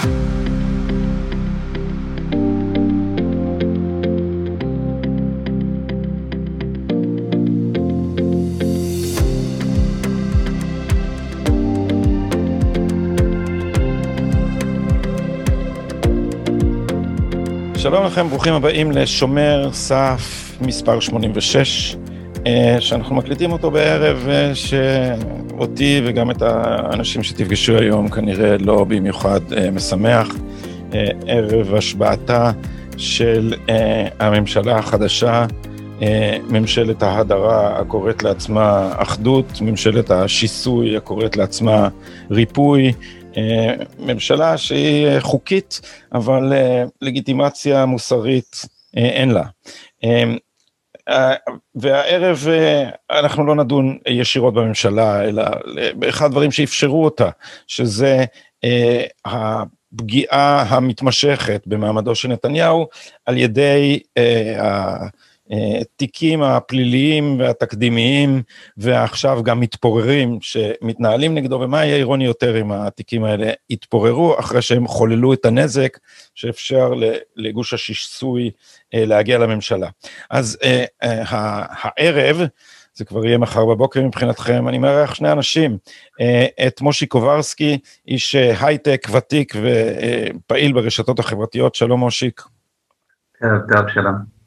שלום לכם, ברוכים הבאים לשומר סף מספר 86, אה, שאנחנו מקליטים אותו בערב אה, שאותי וגם את האנשים שתפגשו היום כנראה לא במיוחד אה, משמח. ערב השבעתה של הממשלה החדשה, ממשלת ההדרה הקוראת לעצמה אחדות, ממשלת השיסוי הקוראת לעצמה ריפוי. אה, ממשלה שהיא אה, חוקית, אבל אה, לגיטימציה מוסרית אין לה. והערב אנחנו לא נדון ישירות בממשלה, אלא באחד הדברים שאפשרו אותה, שזה הפגיעה המתמשכת במעמדו של נתניהו על ידי התיקים הפליליים והתקדימיים ועכשיו גם מתפוררים שמתנהלים נגדו, ומה יהיה אירוני יותר אם התיקים האלה יתפוררו אחרי שהם חוללו את הנזק שאפשר לגוש השיסוי אה, להגיע לממשלה. אז אה, אה, הערב, זה כבר יהיה מחר בבוקר מבחינתכם, אני מארח שני אנשים, את מושי קוברסקי, איש הייטק ותיק ופעיל ברשתות החברתיות, שלום מושיק. טוב, טוב, שלום.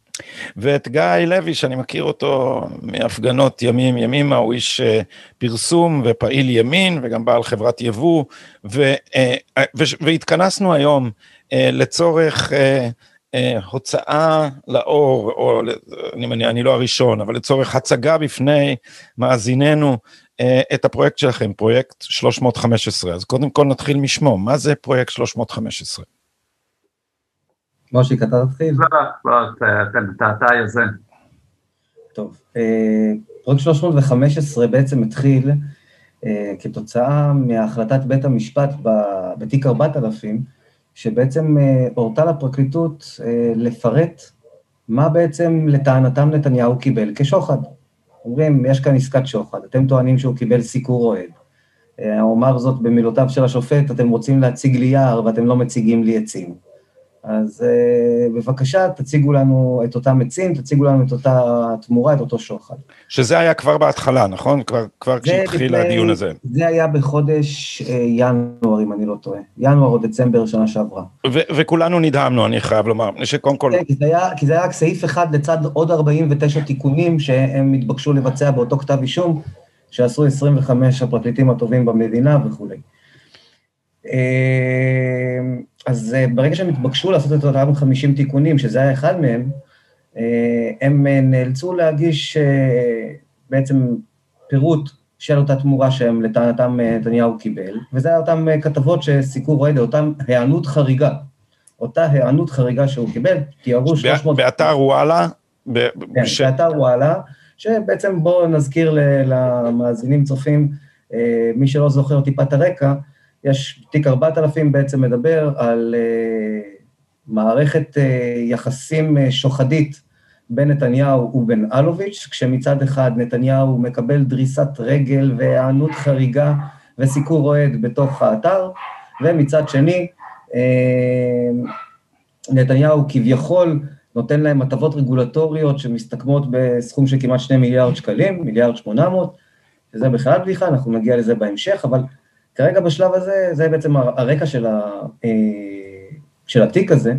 ואת גיא לוי, שאני מכיר אותו מהפגנות ימים ימימה, הוא איש אה, פרסום ופעיל ימין, וגם בעל חברת יבוא, ו, אה, והתכנסנו היום אה, לצורך הוצאה לאור, או אני מניח, אני לא הראשון, אבל לצורך הצגה בפני מאזיננו את הפרויקט שלכם, פרויקט 315. אז קודם כל נתחיל משמו, מה זה פרויקט 315? מושיק, אתה תתחיל? לא, לא, אתה היוזם. טוב, אה, פרק 315 בעצם התחיל אה, כתוצאה מהחלטת בית המשפט בתיק 4000, שבעצם אה, הורתה לפרקליטות לפרט מה בעצם לטענתם נתניהו קיבל כשוחד. אומרים, יש כאן עסקת שוחד, אתם טוענים שהוא קיבל סיקור אוהד. אומר זאת במילותיו של השופט, אתם רוצים להציג לי יער ואתם לא מציגים לי עצים. אז uh, בבקשה, תציגו לנו את אותם עצים, תציגו לנו את אותה תמורה, את אותו שוחד. שזה היה כבר בהתחלה, נכון? כבר, כבר כשהתחיל הדיון הזה. זה היה בחודש uh, ינואר, אם אני לא טועה. ינואר או דצמבר שנה שעברה. וכולנו נדהמנו, אני חייב לומר, שקודם כל... כן, כי זה, היה, כי זה היה סעיף אחד לצד עוד 49 תיקונים שהם התבקשו לבצע באותו כתב אישום, שעשו 25 הפרקליטים הטובים במדינה וכולי. Uh, אז אה, ברגע שהם התבקשו לעשות את אותם 50 תיקונים, שזה היה אחד מהם, אה, הם אה, נאלצו להגיש בעצם פירוט של אותה תמורה שהם לטענתם נתניהו קיבל, וזה היה אותן כתבות שסיקור אוהד, אותה היענות חריגה. אותה היענות חריגה שהוא קיבל, תיארו 300... באתר וואלה? כן, ש... באתר וואלה, שבעצם בואו נזכיר למאזינים צופים, מי שלא זוכר טיפת הרקע, יש, תיק 4000 בעצם מדבר על uh, מערכת uh, יחסים uh, שוחדית בין נתניהו ובין אלוביץ', כשמצד אחד נתניהו מקבל דריסת רגל והיענות חריגה וסיקור אוהד בתוך האתר, ומצד שני, נתניהו כביכול נותן להם הטבות רגולטוריות שמסתכמות בסכום של כמעט 2 מיליארד שקלים, מיליארד 800, שזה בכלל בדיחה, אנחנו נגיע לזה בהמשך, אבל כרגע בשלב הזה, זה בעצם הרקע של, ה, אה, של התיק הזה,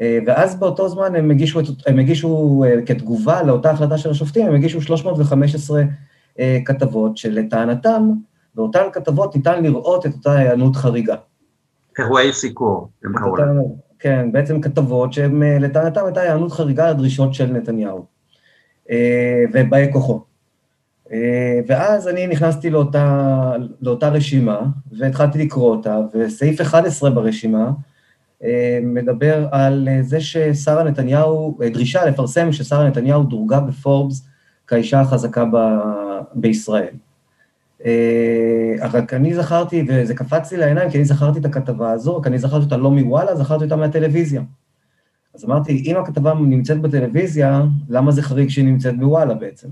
אה, ואז באותו זמן הם הגישו, הם הגישו אה, כתגובה לאותה החלטה של השופטים, הם הגישו 315 כתבות שלטענתם, באותן כתבות ניתן לראות את אותה היענות חריגה. אירועי סיקור, הם קראו להם. כן, בעצם כתבות שהן לטענתם הייתה היענות חריגה לדרישות של נתניהו ובאי כוחו. אה, ואז אני נכנסתי לאותה, לאותה רשימה, והתחלתי לקרוא אותה, וסעיף 11 ברשימה אה, מדבר על זה ששרה נתניהו, אה, דרישה לפרסם ששרה נתניהו דורגה בפורבס כאישה החזקה ב, בישראל. רק אני זכרתי, וזה קפץ לי לעיניים, כי אני זכרתי את הכתבה הזו, רק אני זכרתי אותה לא מוואלה, זכרתי אותה מהטלוויזיה. אז אמרתי, אם הכתבה נמצאת בטלוויזיה, למה זה חריג שהיא נמצאת בוואלה בעצם?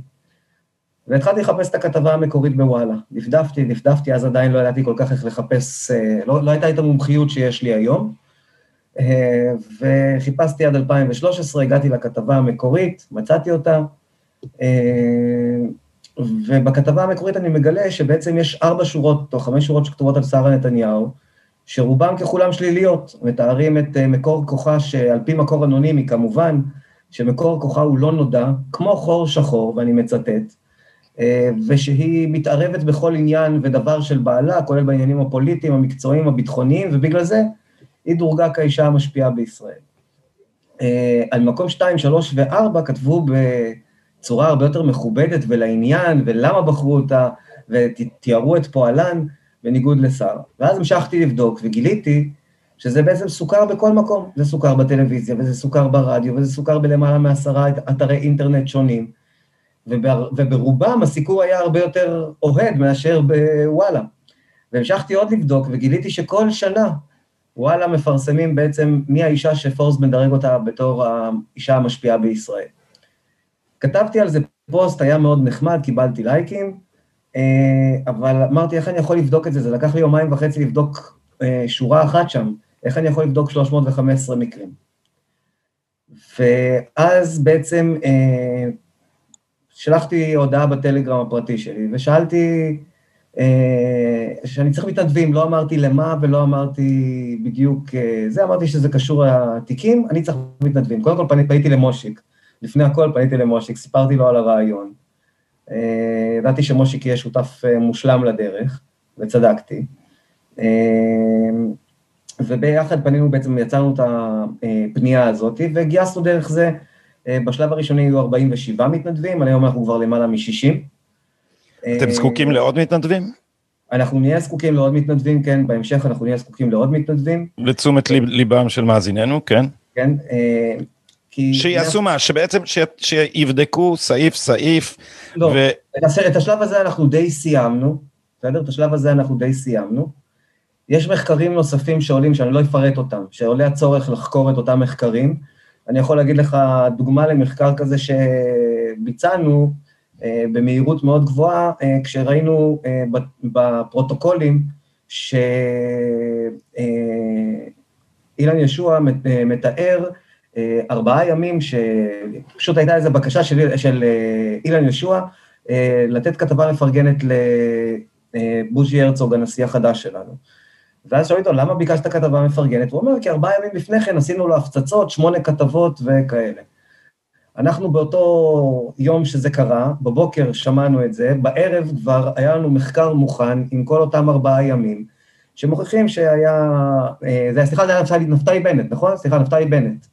והתחלתי לחפש את הכתבה המקורית בוואלה. דפדפתי, דפדפתי, אז עדיין לא ידעתי כל כך איך לחפש, אה, לא, לא הייתה את המומחיות שיש לי היום. אה, וחיפשתי עד 2013, הגעתי לכתבה המקורית, מצאתי אותה, אה, ובכתבה המקורית אני מגלה שבעצם יש ארבע שורות, או חמש שורות שכתובות על שרה נתניהו, שרובם ככולם שליליות, מתארים את מקור כוחה שעל פי מקור אנונימי כמובן, שמקור כוחה הוא לא נודע, כמו חור שחור, ואני מצטט, ושהיא מתערבת בכל עניין ודבר של בעלה, כולל בעניינים הפוליטיים, המקצועיים, הביטחוניים, ובגלל זה היא דורגה כאישה המשפיעה בישראל. אה, על מקום 2, 3 ו-4 כתבו בצורה הרבה יותר מכובדת ולעניין, ולמה בחרו אותה, ותיארו את פועלן בניגוד לשרה. ואז המשכתי לבדוק וגיליתי שזה בעצם סוכר בכל מקום. זה סוכר בטלוויזיה, וזה סוכר ברדיו, וזה סוכר בלמעלה מעשרה אתרי אינטרנט שונים. ובר, וברובם הסיקור היה הרבה יותר אוהד מאשר בוואלה. והמשכתי עוד לבדוק, וגיליתי שכל שנה וואלה מפרסמים בעצם מי האישה שפורס מדרג אותה בתור האישה המשפיעה בישראל. כתבתי על זה פוסט, היה מאוד נחמד, קיבלתי לייקים, אה, אבל אמרתי, איך אני יכול לבדוק את זה? זה לקח לי יומיים וחצי לבדוק אה, שורה אחת שם, איך אני יכול לבדוק 315 מקרים? ואז בעצם אה, שלחתי הודעה בטלגרם הפרטי שלי, ושאלתי אה, שאני צריך מתנדבים, לא אמרתי למה ולא אמרתי בדיוק אה, זה, אמרתי שזה קשור לתיקים, אני צריך מתנדבים. קודם כל פניתי, פניתי למושיק, לפני הכל פניתי למושיק, סיפרתי לו על הרעיון. אה, ידעתי שמושיק יהיה שותף אה, מושלם לדרך, וצדקתי. אה, וביחד פנינו בעצם, יצרנו את הפנייה הזאת, וגייסנו דרך זה אה, בשלב הראשוני היו 47 מתנדבים, היום אנחנו כבר למעלה מ-60. אתם זקוקים לעוד מתנדבים? אנחנו נהיה זקוקים לעוד מתנדבים, כן, בהמשך אנחנו נהיה זקוקים לעוד מתנדבים. לתשומת ליבם של מאזיננו, כן. כן, אה, כי... שיעשו מה? שבעצם, שיבדקו סעיף סעיף. לא, ו... את השלב הזה אנחנו די סיימנו, בסדר? את השלב הזה אנחנו די סיימנו. יש מחקרים נוספים שעולים, שאני לא אפרט אותם, שעולה הצורך לחקור את אותם מחקרים. אני יכול להגיד לך דוגמה למחקר כזה שביצענו אה, במהירות מאוד גבוהה, אה, כשראינו אה, בפרוטוקולים שאילן ישוע מתאר ארבעה ימים, שפשוט הייתה איזו בקשה של, של אילן ישוע לתת כתבה מפרגנת לבוז'י הרצוג, הנשיא החדש שלנו. ואז שואלים אותו, למה ביקשת כתבה מפרגנת? הוא אומר, כי ארבעה ימים לפני כן עשינו לו הפצצות, שמונה כתבות וכאלה. אנחנו באותו יום שזה קרה, בבוקר שמענו את זה, בערב כבר היה לנו מחקר מוכן עם כל אותם ארבעה ימים, שמוכיחים שהיה, אה, זה היה, סליחה, זה היה נפתלי, נפתלי בנט, נכון? סליחה, נפתלי בנט.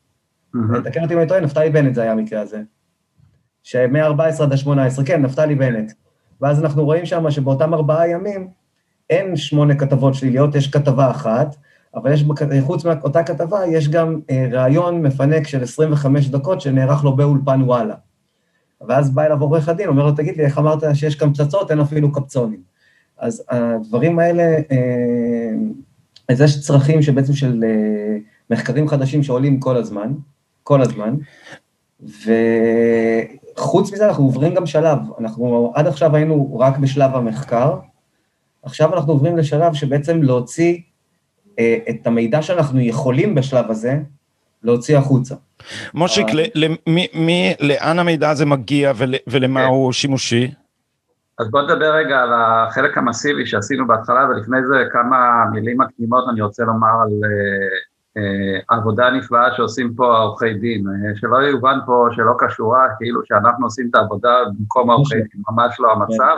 תקן אותי אם אני טועה, נפתלי בנט זה היה המקרה הזה. שמ-14 עד ה-18, כן, נפתלי בנט. ואז אנחנו רואים שם שבאותם ארבעה ימים, אין שמונה כתבות שליליות, יש כתבה אחת, אבל יש, חוץ מאותה כתבה, יש גם אה, ראיון מפנק של 25 דקות שנערך לו באולפן וואלה. ואז בא אליו עורך הדין, אומר לו, תגיד לי, איך אמרת שיש כאן פצצות, אין אפילו קפצונים. אז הדברים האלה, אה, אז יש צרכים שבעצם של אה, מחקרים חדשים שעולים כל הזמן, כל הזמן, וחוץ מזה אנחנו עוברים גם שלב, אנחנו עד עכשיו היינו רק בשלב המחקר, עכשיו אנחנו עוברים לשלב שבעצם להוציא אה, את המידע שאנחנו יכולים בשלב הזה, להוציא החוצה. מושיק, אה, לאן המידע הזה מגיע ולמה כן. הוא שימושי? אז בוא נדבר רגע על החלק המסיבי שעשינו בהתחלה, ולפני זה כמה מילים מקדימות אני רוצה לומר על העבודה אה, הנפלאה שעושים פה העורכי דין. שלא יובן פה שלא קשורה, כאילו שאנחנו עושים את העבודה במקום העורכי דין, ממש לא המצב.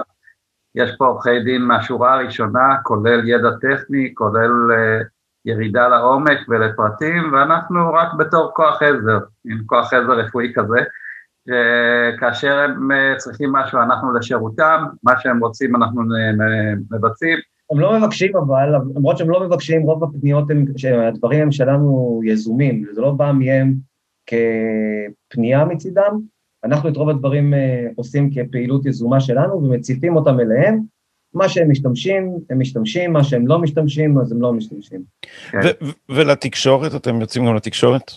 יש פה עורכי דין מהשורה הראשונה, כולל ידע טכני, כולל uh, ירידה לעומק ולפרטים, ואנחנו רק בתור כוח עזר, עם כוח עזר רפואי כזה, כאשר הם uh, צריכים משהו אנחנו לשירותם, מה שהם רוצים אנחנו מבצעים. הם לא מבקשים אבל, למרות שהם לא מבקשים, רוב הפניות הם, הדברים הם שלנו יזומים, זה לא בא מהם כפנייה מצידם, אנחנו את רוב הדברים אה, עושים כפעילות יזומה שלנו ומציפים אותם אליהם. מה שהם משתמשים, הם משתמשים, מה שהם לא משתמשים, אז הם לא משתמשים. ולתקשורת, אתם יוצאים גם לתקשורת?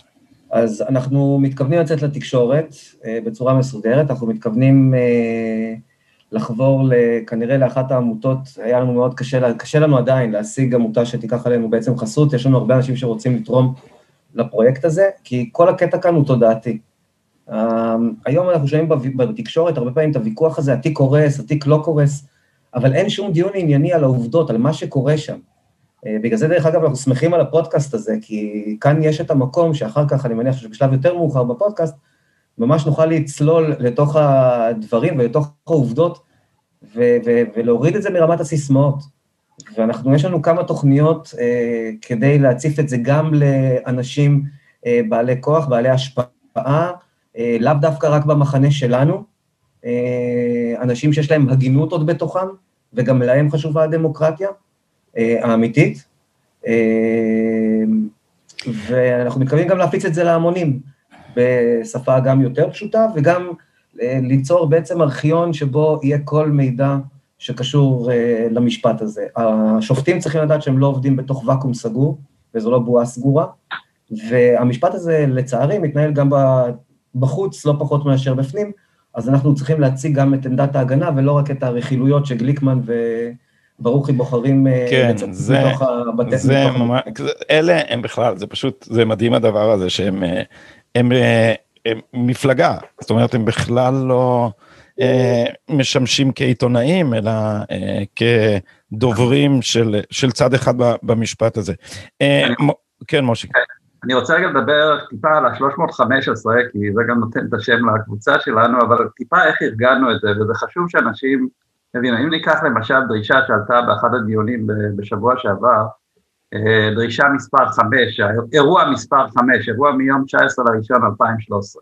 אז אנחנו מתכוונים לצאת לתקשורת אה, בצורה מסודרת, אנחנו מתכוונים אה, לחבור כנראה לאחת העמותות, היה לנו מאוד קשה, קשה לנו עדיין להשיג עמותה שתיקח עלינו בעצם חסות, יש לנו הרבה אנשים שרוצים לתרום לפרויקט הזה, כי כל הקטע כאן הוא תודעתי. היום אנחנו שומעים בתקשורת הרבה פעמים את הוויכוח הזה, התיק קורס, התיק לא קורס, אבל אין שום דיון ענייני על העובדות, על מה שקורה שם. אה, בגלל זה, דרך אגב, אנחנו שמחים על הפודקאסט הזה, כי כאן יש את המקום שאחר כך, אני מניח שבשלב יותר מאוחר בפודקאסט, ממש נוכל לצלול לתוך הדברים ולתוך העובדות, ו- ו- ולהוריד את זה מרמת הסיסמאות. ואנחנו, יש לנו כמה תוכניות אה, כדי להציף את זה גם לאנשים אה, בעלי כוח, בעלי השפעה, לאו דווקא רק במחנה שלנו, אה, אנשים שיש להם הגינות עוד בתוכם, וגם להם חשובה הדמוקרטיה אה, האמיתית. ואנחנו מתכוונים גם להפיץ את זה להמונים בשפה גם יותר פשוטה, וגם ליצור בעצם ארכיון שבו יהיה כל מידע שקשור למשפט הזה. השופטים צריכים לדעת שהם לא עובדים בתוך ואקום סגור, וזו לא בועה סגורה, והמשפט הזה, לצערי, מתנהל גם בחוץ, לא פחות מאשר בפנים, אז אנחנו צריכים להציג גם את עמדת ההגנה, ולא רק את הרכילויות שגליקמן וברוכי בוחרים אה, כן, זה, מתוך הבתי... זה ממש, אלה הם בכלל, זה פשוט, זה מדהים הדבר הזה שהם הם, הם, אה, הם מפלגה, זאת אומרת, הם בכלל לא אה, משמשים כעיתונאים, אלא אה, כדוברים של, של צד אחד במשפט הזה. אה, כן, מושיק. אני רוצה רגע לדבר טיפה על ה-315, כי זה גם נותן את השם לקבוצה שלנו, אבל טיפה איך ארגנו את זה, וזה חשוב שאנשים יבינו. אם ניקח למשל דרישה שעלתה באחד הדיונים בשבוע שעבר, אה, דרישה מספר 5, אירוע מספר 5, אירוע מיום 19 לראשון 2013,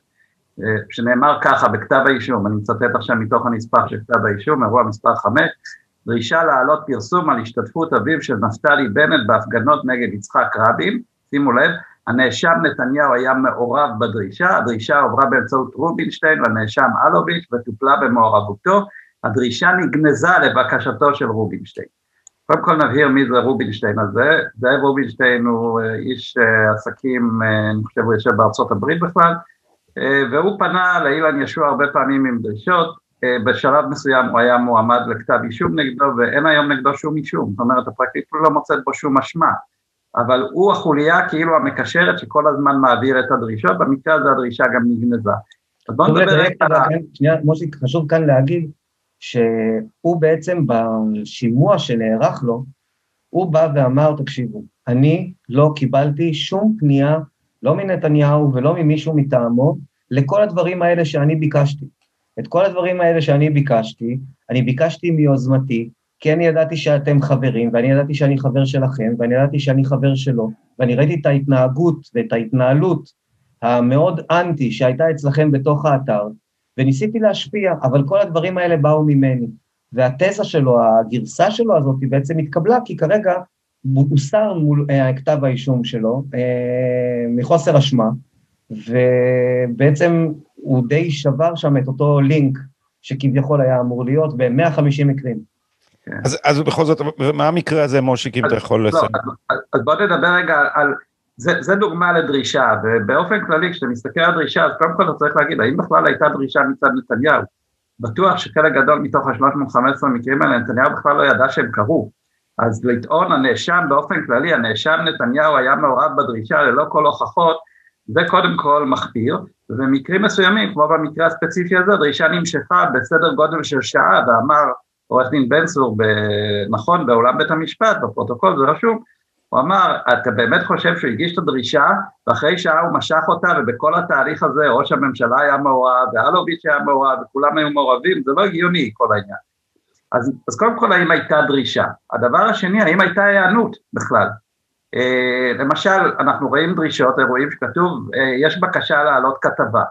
אה, שנאמר ככה בכתב האישום, אני מצטט עכשיו מתוך הנספח של כתב האישום, אירוע מספר 5, דרישה להעלות פרסום על השתתפות אביו של נפתלי בנט בהפגנות נגד יצחק רבין, שימו לב, הנאשם נתניהו היה מעורב בדרישה, הדרישה עוברה באמצעות רובינשטיין לנאשם אלוביץ' וטופלה במעורבותו, הדרישה נגנזה לבקשתו של רובינשטיין. קודם כל נבהיר מי זה רובינשטיין הזה, זאב רובינשטיין הוא אה, איש אה, עסקים, אה, אני חושב הוא יושב בארצות הברית בכלל, והוא פנה לאילן ישוע הרבה פעמים עם דרישות, בשלב מסוים הוא היה מועמד לכתב אישום נגדו ואין היום נגדו שום אישום, זאת אומרת הפרקליטות לא מוצאת בו שום אשמה. אבל הוא החוליה כאילו המקשרת שכל הזמן מעביר את הדרישות, במקרה הזה הדרישה גם נגנזה. אז בואו נדבר רגע על ה... שנייה, מושיק, חשוב כאן להגיד שהוא בעצם בשימוע שנערך לו, הוא בא ואמר, תקשיבו, אני לא קיבלתי שום פנייה, לא מנתניהו ולא ממישהו מטעמו, לכל הדברים האלה שאני ביקשתי. את כל הדברים האלה שאני ביקשתי, אני ביקשתי מיוזמתי, כי אני ידעתי שאתם חברים, ואני ידעתי שאני חבר שלכם, ואני ידעתי שאני חבר שלו, ואני ראיתי את ההתנהגות ואת ההתנהלות המאוד אנטי שהייתה אצלכם בתוך האתר, וניסיתי להשפיע, אבל כל הדברים האלה באו ממני. והתזה שלו, הגרסה שלו הזאת, היא בעצם התקבלה, כי כרגע הוסר מול אה, כתב האישום שלו, אה, מחוסר אשמה, ובעצם הוא די שבר שם את אותו לינק שכביכול היה אמור להיות ב-150 מקרים. כן. אז, אז בכל זאת, מה המקרה הזה, מושיק, אם אתה יכול לא, לסיים? אז, אז בוא נדבר רגע על, זה, זה דוגמה לדרישה, ובאופן כללי, כשאתה מסתכל על דרישה, אז קודם כל אתה צריך להגיד, האם בכלל הייתה דרישה מצד נתניהו? בטוח שחלק גדול מתוך ה-315 מקרים האלה, נתניהו בכלל לא ידע שהם קרו. אז לטעון הנאשם באופן כללי, הנאשם נתניהו היה מעורב בדרישה ללא כל הוכחות, זה קודם כל מחפיר, ובמקרים מסוימים, כמו במקרה הספציפי הזה, דרישה נמשכה בסדר גודל של שעה, ואמר עורך דין בן צור, נכון, באולם בית המשפט, בפרוטוקול זה רשום, הוא אמר, אתה באמת חושב שהוא הגיש את הדרישה, ואחרי שעה הוא משך אותה, ובכל התהליך הזה ראש הממשלה היה מעורב, ואלוביץ' היה מעורב, וכולם היו מעורבים, זה לא הגיוני כל העניין. אז, אז קודם כל, האם הייתה דרישה? הדבר השני, האם הייתה היענות בכלל? אה, למשל, אנחנו רואים דרישות, אירועים שכתוב, אה, יש בקשה להעלות כתבה,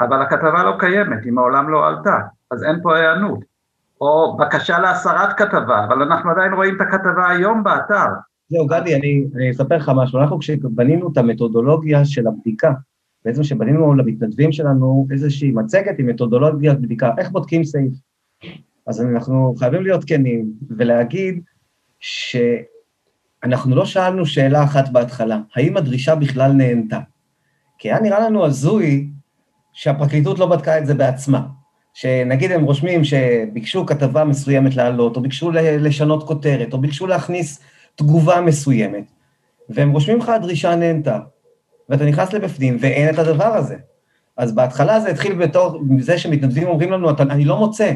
אבל הכתבה לא קיימת, היא מעולם לא עלתה, אז אין פה היענות. או בקשה להסרת כתבה, אבל אנחנו עדיין רואים את הכתבה היום באתר. זהו, גדי, אני, אני אספר לך משהו. אנחנו כשבנינו את המתודולוגיה של הבדיקה, בעצם כשבנינו למתנדבים שלנו איזושהי מצגת עם מתודולוגיית בדיקה, איך בודקים סעיף? אז אנחנו חייבים להיות כנים ולהגיד שאנחנו לא שאלנו שאלה אחת בהתחלה, האם הדרישה בכלל נהנתה? כי היה נראה לנו הזוי שהפרקליטות לא בדקה את זה בעצמה. שנגיד הם רושמים שביקשו כתבה מסוימת לעלות, או ביקשו לשנות כותרת, או ביקשו להכניס תגובה מסוימת, והם רושמים לך הדרישה נהנתה, ואתה נכנס לבפנים ואין את הדבר הזה. אז בהתחלה זה התחיל בתור זה שמתנדבים אומרים לנו, אני לא מוצא,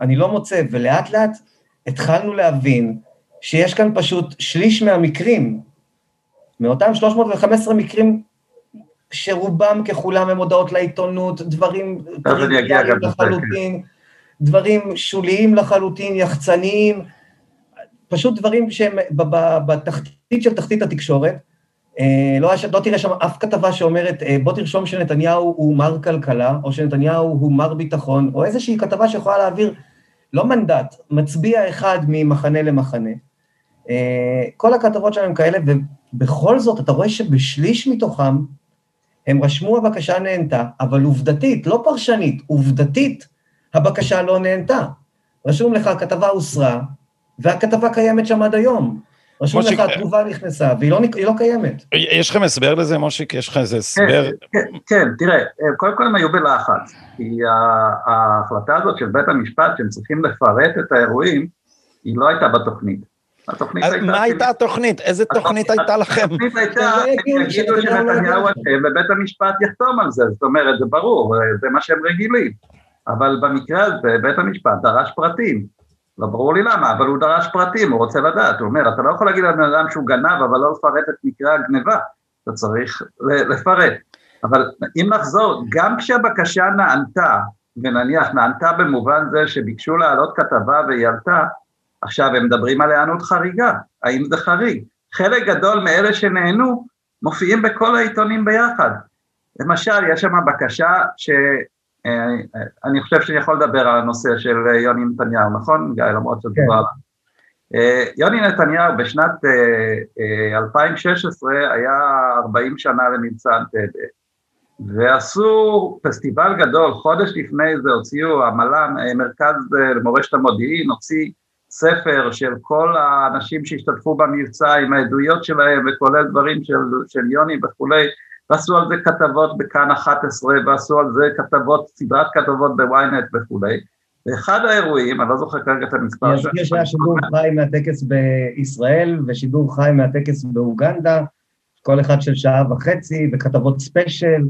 אני לא מוצא, ולאט לאט התחלנו להבין שיש כאן פשוט שליש מהמקרים, מאותם 315 מקרים שרובם ככולם הם הודעות לעיתונות, דברים, דברים לחלוטין, דברים שוליים לחלוטין, יחצניים, פשוט דברים שהם בתחתית של תחתית התקשורת. אה, לא, לא תראה שם אף כתבה שאומרת, אה, בוא תרשום שנתניהו הוא מר כלכלה, או שנתניהו הוא מר ביטחון, או איזושהי כתבה שיכולה להעביר לא מנדט, מצביע אחד ממחנה למחנה. אה, כל הכתבות שלהם כאלה, ובכל זאת אתה רואה שבשליש מתוכם הם רשמו הבקשה נהנתה, אבל עובדתית, לא פרשנית, עובדתית, הבקשה לא נהנתה. רשום לך, הכתבה הוסרה, והכתבה קיימת שם עד היום. רשום לך, התגובה נכנסה, והיא לא, לא קיימת. יש לכם הסבר לזה, מושיק? יש לך איזה הסבר? כן, כן, כן, תראה, קודם כל הם היו בלחץ, כי ההחלטה הזאת של בית המשפט, שהם צריכים לפרט את האירועים, היא לא הייתה בתוכנית. התוכנית הייתה... מה הייתה התוכנית? איזה תוכנית הייתה לכם? התוכנית הייתה, הם יגידו שנתניהו אשם ובית המשפט יחתום על זה, זאת אומרת, זה ברור, זה מה שהם רגילים. אבל במקרה הזה בית המשפט דרש פרטים. לא ברור לי למה, אבל הוא דרש פרטים, הוא רוצה לדעת, הוא אומר, אתה לא יכול להגיד לבן אדם שהוא גנב, אבל לא לפרט את מקרה הגניבה, אתה צריך לפרט. אבל אם נחזור, גם כשהבקשה נענתה, ונניח נענתה במובן זה שביקשו להעלות כתבה והיא עלתה, עכשיו, הם מדברים על היענות חריגה, האם זה חריג? חלק גדול מאלה שנהנו מופיעים בכל העיתונים ביחד. למשל, יש שם בקשה שאני אה, חושב שאני יכול לדבר על הנושא של יוני נתניהו, נכון, גיא? למרות שזה כן. אה, יוני נתניהו בשנת 2016 אה, היה 40 שנה למבצע אנטבה, ועשו פסטיבל גדול, חודש לפני זה הוציאו המל"ן, מרכז למורשת המודיעין, הוציא ספר של כל האנשים שהשתתפו במבצע עם העדויות שלהם וכולל דברים של, של יוני וכולי ועשו על זה כתבות בכאן 11 ועשו על זה כתבות, סדרת כתבות בוויינט וכולי. ואחד האירועים, אני לא זוכר כרגע את המספר אני אזכיר שהיה שידור חי מהטקס בישראל ושידור חי מהטקס באוגנדה כל אחד של שעה וחצי וכתבות ספיישל.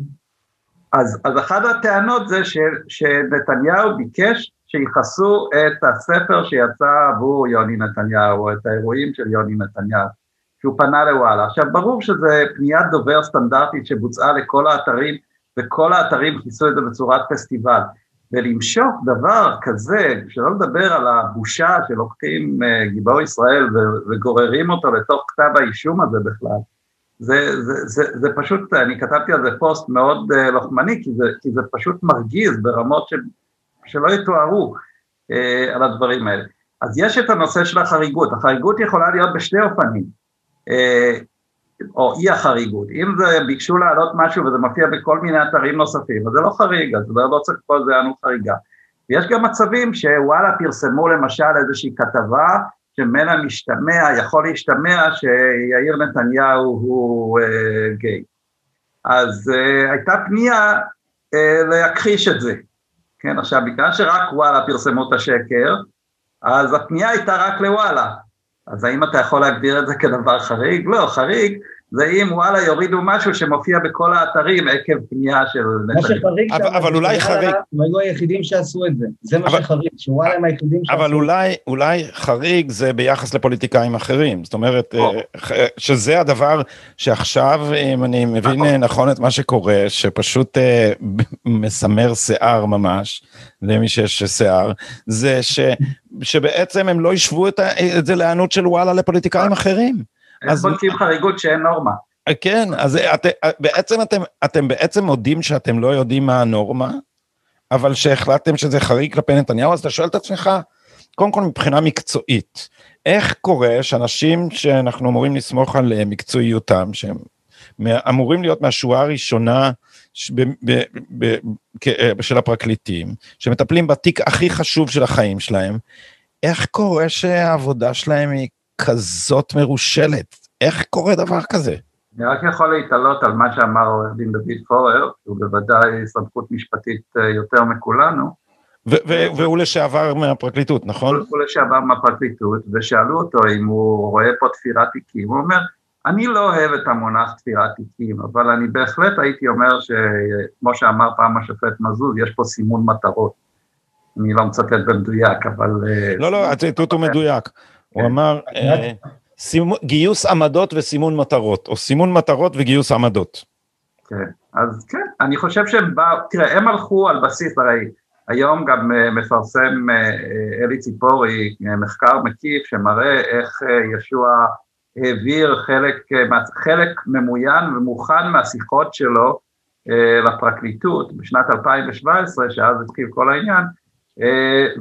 אז, אז אחת הטענות זה ש, שנתניהו ביקש שיכסו את הספר שיצא עבור יוני נתניהו, או את האירועים של יוני נתניהו, שהוא פנה לוואלה. עכשיו, ברור שזה פניית דובר סטנדרטית שבוצעה לכל האתרים, וכל האתרים כיסו את זה בצורת פסטיבל. ולמשוך דבר כזה, שלא לדבר על הבושה שלוקחים uh, גיבור ישראל וגוררים אותו לתוך כתב האישום הזה בכלל, זה, זה, זה, זה פשוט, אני כתבתי על זה פוסט מאוד uh, לוחמני, כי זה, כי זה פשוט מרגיז ברמות של שלא יתוארו אה, על הדברים האלה. אז יש את הנושא של החריגות, החריגות יכולה להיות בשני אופנים, אה, או אי החריגות, אם זה ביקשו להעלות משהו וזה מופיע בכל מיני אתרים נוספים, אז זה לא חריג, אז זה לא צריך לקרוא לזה ענות חריגה. ויש גם מצבים שוואלה פרסמו למשל איזושהי כתבה שממנה משתמע, יכול להשתמע שיאיר נתניהו הוא אה, גיי. אז אה, הייתה פנייה אה, להכחיש את זה, כן, עכשיו, בגלל שרק וואלה פרסמו את השקר, אז הפנייה הייתה רק לוואלה. אז האם אתה יכול להגדיר את זה כדבר חריג? לא, חריג זה אם וואלה יורידו משהו שמופיע בכל האתרים עקב פנייה של... מה שחריג שם, אבל אולי חריג... הם היו היחידים שעשו את זה, זה מה שחריג, שוואלה הם היחידים שעשו את זה. אבל אולי חריג זה ביחס לפוליטיקאים אחרים, זאת אומרת, אה, שזה הדבר שעכשיו, אם אני מבין נכון. נכון את מה שקורה, שפשוט אה, מסמר שיער ממש, למי שיש שיער, זה שבעצם הם לא ישוו את זה להיענות של וואלה לפוליטיקאים אחרים. איך בודקים חריגות שאין נורמה? כן, אז את, בעצם אתם, אתם בעצם מודים שאתם לא יודעים מה הנורמה, אבל שהחלטתם שזה חריג כלפי נתניהו, אז אתה שואל את עצמך, קודם כל מבחינה מקצועית, איך קורה שאנשים שאנחנו אמורים לסמוך על מקצועיותם, שהם אמורים להיות מהשורה הראשונה ב, ב, ב, ב, של הפרקליטים, שמטפלים בתיק הכי חשוב של החיים שלהם, איך קורה שהעבודה שלהם היא כזאת מרושלת? איך קורה דבר כזה? אני רק יכול להתעלות על מה שאמר עורך דין דוד פורר, שהוא בוודאי סמכות משפטית אה, יותר מכולנו, והוא לשעבר מהפרקליטות, נכון? הוא לשעבר מהפרקליטות, ושאלו אותו אם הוא רואה פה תפירת תיקים, הוא אומר, אני לא אוהב את המונח תפירת תיקים, אבל אני בהחלט הייתי אומר שכמו שאמר פעם השופט מזוז, יש פה סימון מטרות. אני לא מצטט במדויק, אבל... אה, לא, לא, הציטוט הוא מדויק. הוא כן. אמר, אה, גיוס עמדות וסימון מטרות, או סימון מטרות וגיוס עמדות. כן, אז כן, אני חושב שהם באו, תראה, הם הלכו על בסיס, הרי היום גם uh, מפרסם אלי ציפורי מחקר מקיף שמראה איך ישוע העביר חלק, חלק ממוין ומוכן מהשיחות שלו לפרקליטות בשנת 2017, שאז התחיל כל העניין,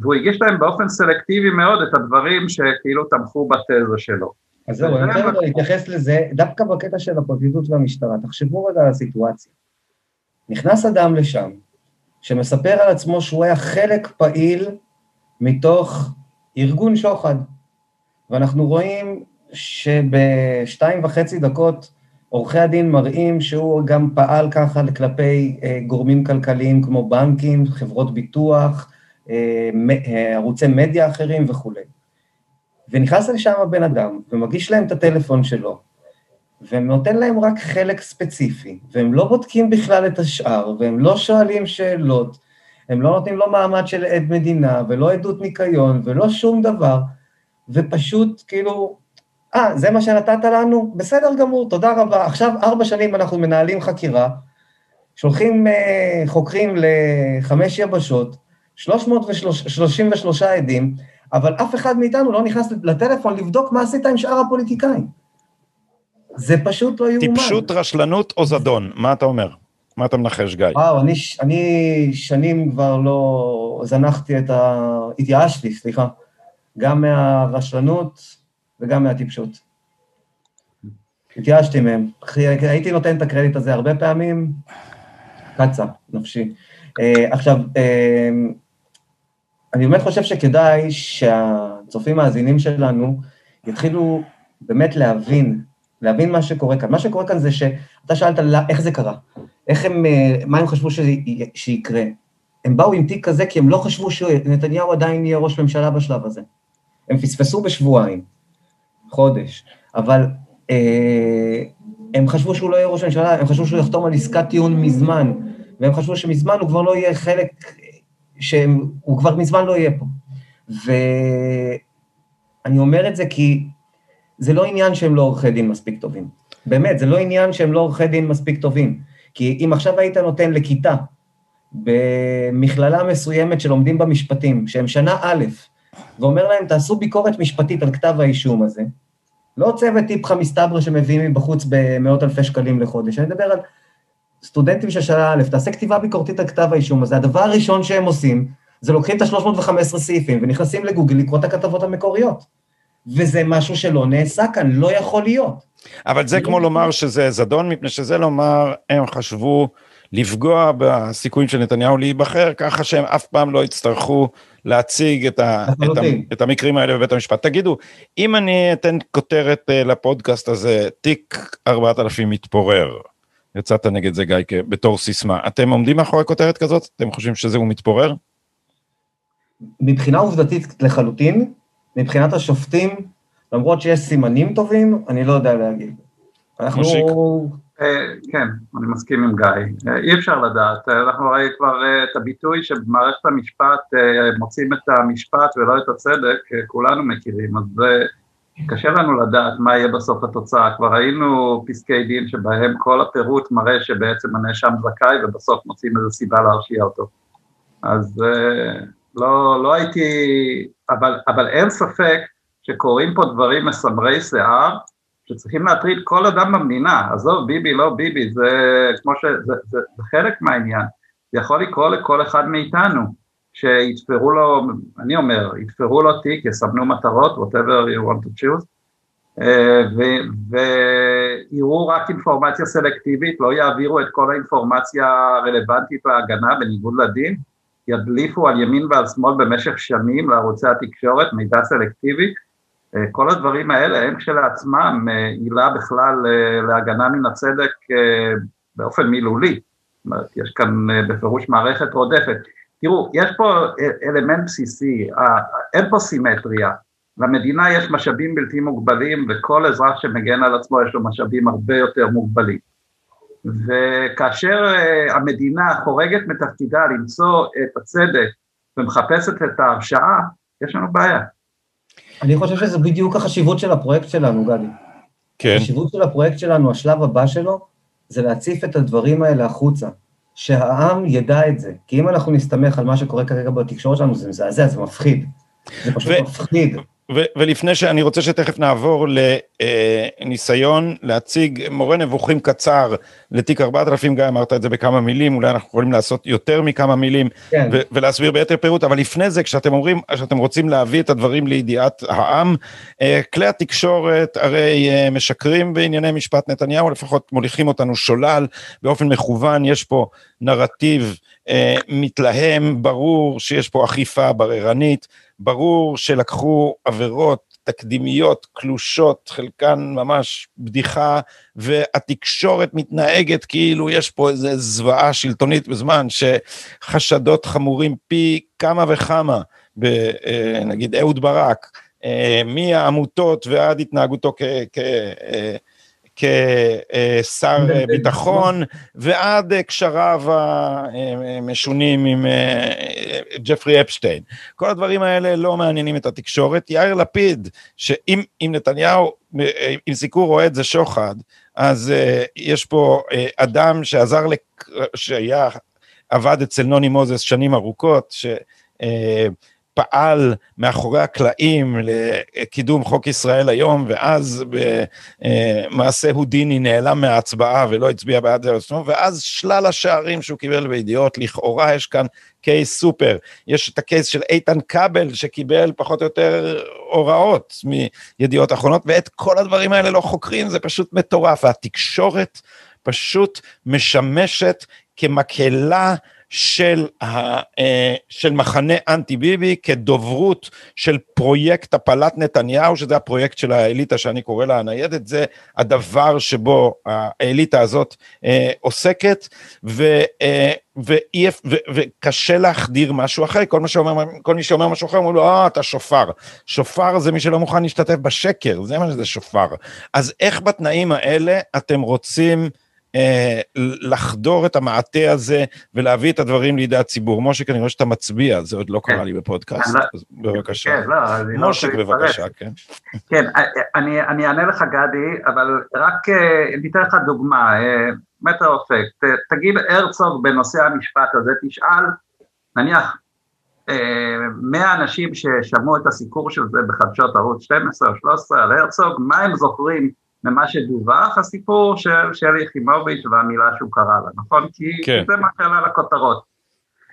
והוא הגיש להם באופן סלקטיבי מאוד את הדברים שכאילו תמכו בתזה שלו. אז זהו, אני רוצה להתייחס לזה, דווקא בקטע של הפרקליטות והמשטרה, תחשבו רגע על הסיטואציה. נכנס אדם לשם, שמספר על עצמו שהוא היה חלק פעיל מתוך ארגון שוחד, ואנחנו רואים שבשתיים וחצי דקות עורכי הדין מראים שהוא גם פעל ככה כלפי אה, גורמים כלכליים כמו בנקים, חברות ביטוח, אה, אה, ערוצי מדיה אחרים וכולי. ונכנס לשם הבן אדם ומגיש להם את הטלפון שלו, ונותן להם רק חלק ספציפי, והם לא בודקים בכלל את השאר, והם לא שואלים שאלות, הם לא נותנים לו מעמד של עד מדינה, ולא עדות ניקיון, ולא שום דבר, ופשוט כאילו, אה, זה מה שנתת לנו? בסדר גמור, תודה רבה. עכשיו ארבע שנים אנחנו מנהלים חקירה, שולחים אה, חוקרים לחמש יבשות, 333 עדים, אבל אף אחד מאיתנו לא נכנס לטלפון לבדוק מה עשית עם שאר הפוליטיקאים. זה פשוט לא יאומן. טיפשות, רשלנות או זדון, מה אתה אומר? מה אתה מנחש, גיא? וואו, אני, אני שנים כבר לא זנחתי את ה... התייאשתי, סליחה, גם מהרשלנות וגם מהטיפשות. התייאשתי מהם. הייתי נותן את הקרדיט הזה הרבה פעמים, קצה, נפשי. Uh, עכשיו, uh, אני באמת חושב שכדאי שהצופים המאזינים שלנו יתחילו באמת להבין, להבין מה שקורה כאן. מה שקורה כאן זה שאתה שאלת איך זה קרה, איך הם, אה, מה הם חשבו ש... שיקרה. הם באו עם תיק כזה כי הם לא חשבו שנתניהו עדיין יהיה ראש ממשלה בשלב הזה. הם פספסו בשבועיים, חודש, אבל אה, הם חשבו שהוא לא יהיה ראש ממשלה, הם חשבו שהוא יחתום על עסקת טיעון מזמן, והם חשבו שמזמן הוא כבר לא יהיה חלק שהוא כבר מזמן לא יהיה פה. ואני אומר את זה כי זה לא עניין שהם לא עורכי דין מספיק טובים. באמת, זה לא עניין שהם לא עורכי דין מספיק טובים. כי אם עכשיו היית נותן לכיתה במכללה מסוימת שלומדים במשפטים, שהם שנה א', ואומר להם, תעשו ביקורת משפטית על כתב האישום הזה, לא צוות טיפחה מסתברא שמביאים מבחוץ במאות אלפי שקלים לחודש, אני מדבר על סטודנטים של שנה א', תעשה כתיבה ביקורתית על כתב האישום הזה, הדבר הראשון שהם עושים, זה לוקחים את ה-315 סעיפים ונכנסים לגוגל לקרוא את הכתבות המקוריות. וזה משהו שלא נעשה כאן, לא יכול להיות. אבל זה כמו לומר שזה זדון, מפני שזה לומר, הם חשבו לפגוע בסיכויים של נתניהו להיבחר, ככה שהם אף פעם לא יצטרכו להציג את, ה, את, ה, את המקרים האלה בבית המשפט. תגידו, אם אני אתן כותרת אה, לפודקאסט הזה, תיק 4000 מתפורר, יצאת נגד זה גיא בתור סיסמה. אתם עומדים מאחורי כותרת כזאת? אתם חושבים שזה הוא מתפורר? מבחינה עובדתית לחלוטין, מבחינת השופטים, למרות שיש סימנים טובים, אני לא יודע להגיד. אנחנו... אה, כן, אני מסכים עם גיא. אה, אי אפשר לדעת, אה, אנחנו ראינו כבר את הביטוי שבמערכת המשפט מוצאים את המשפט ולא את הצדק, כולנו מכירים, אז קשה לנו לדעת מה יהיה בסוף התוצאה, כבר ראינו פסקי דין שבהם כל הפירוט מראה שבעצם הנאשם זכאי ובסוף מוצאים איזו סיבה להרשיע אותו. אז אה, לא, לא הייתי, אבל, אבל אין ספק שקורים פה דברים מסמרי שיער שצריכים להטריד כל אדם במדינה, עזוב ביבי לא ביבי, זה כמו ש... זה, זה, זה חלק מהעניין, זה יכול לקרות לכל אחד מאיתנו. שיתפרו לו, אני אומר, יתפרו לו תיק, יסמנו מטרות, whatever you want to choose, אה, ויראו רק אינפורמציה סלקטיבית, לא יעבירו את כל האינפורמציה הרלוונטית להגנה בניגוד לדין, ידליפו על ימין ועל שמאל במשך שנים לערוצי התקשורת מידע סלקטיבי, אה, כל הדברים האלה הם כשלעצמם אה, עילה בכלל להגנה מן הצדק באופן מילולי, זאת אומרת, יש כאן בפירוש מערכת רודפת. תראו, יש פה אלמנט בסיסי, אין פה סימטריה. למדינה יש משאבים בלתי מוגבלים וכל אזרח שמגן על עצמו יש לו משאבים הרבה יותר מוגבלים. וכאשר אה, המדינה חורגת מתפקידה למצוא את הצדק ומחפשת את ההרשעה, יש לנו בעיה. אני חושב שזה בדיוק החשיבות של הפרויקט שלנו, גדי. כן. החשיבות של הפרויקט שלנו, השלב הבא שלו, זה להציף את הדברים האלה החוצה. שהעם ידע את זה. כי אם אנחנו נסתמך על מה שקורה כרגע בתקשורת שלנו, זה מזעזע, זה מפחיד. זה פשוט ו- מפחיד. ו- ולפני שאני רוצה שתכף נעבור לניסיון להציג מורה נבוכים קצר לתיק 4000, גם אמרת את זה בכמה מילים, אולי אנחנו יכולים לעשות יותר מכמה מילים כן. ו- ולהסביר ביתר פירוט, אבל לפני זה, כשאתם אומרים שאתם רוצים להביא את הדברים לידיעת העם, אה, כלי התקשורת הרי אה, משקרים בענייני משפט נתניהו, לפחות מוליכים אותנו שולל באופן מכוון, יש פה נרטיב אה, מתלהם, ברור שיש פה אכיפה בררנית, ברור שלקחו עבירות תקדימיות, קלושות, חלקן ממש בדיחה, והתקשורת מתנהגת כאילו יש פה איזו זוועה שלטונית בזמן שחשדות חמורים פי כמה וכמה, נגיד אהוד ברק, אה, מהעמותות ועד התנהגותו כ... כ כשר ביטחון, ועד קשריו המשונים עם אה, ג'פרי אפשטיין. כל הדברים האלה לא מעניינים את התקשורת. יאיר לפיד, שאם נתניהו, אם סיקור אוהד זה שוחד, אז אה, יש פה אה, אדם שעזר, שהיה, עבד אצל נוני מוזס שנים ארוכות, ש... פעל מאחורי הקלעים לקידום חוק ישראל היום, ואז במעשה הודיני נעלם מההצבעה ולא הצביע בעד זה עצמו, ואז שלל השערים שהוא קיבל בידיעות, לכאורה יש כאן קייס סופר. יש את הקייס של איתן כבל שקיבל פחות או יותר הוראות מידיעות אחרונות, ואת כל הדברים האלה לא חוקרים, זה פשוט מטורף, והתקשורת פשוט משמשת כמקהלה של, ה, אה, של מחנה אנטי ביבי כדוברות של פרויקט הפלת נתניהו, שזה הפרויקט של האליטה שאני קורא לה הניידת, זה הדבר שבו האליטה הזאת אה, עוסקת, ו, אה, ואי, ו, וקשה להחדיר משהו אחר, כל, מה שאומר, כל מי שאומר משהו אחר, אומרים לו, אה, אתה שופר. שופר זה מי שלא מוכן להשתתף בשקר, זה מה שזה שופר. אז איך בתנאים האלה אתם רוצים, לחדור את המעטה הזה ולהביא את הדברים לידי הציבור. משה, כנראה שאתה מצביע, זה עוד לא קרה לי בפודקאסט, אז בבקשה. כן, לא, לא משה, בבקשה, כן. כן, אה, אה, אני אענה לך, גדי, אבל רק ניתן לך דוגמה, מטר אופק, תגיד הרצוג בנושא המשפט הזה, תשאל, נניח, 100 אנשים ששמעו את הסיקור של זה בחדשות ערוץ 12 או 13 על הרצוג, מה הם זוכרים ממה שדווח, הסיפור של שלי יחימוביץ' והמילה שהוא קרא לה, נכון? כי כן. זה מה שעלה לכותרות.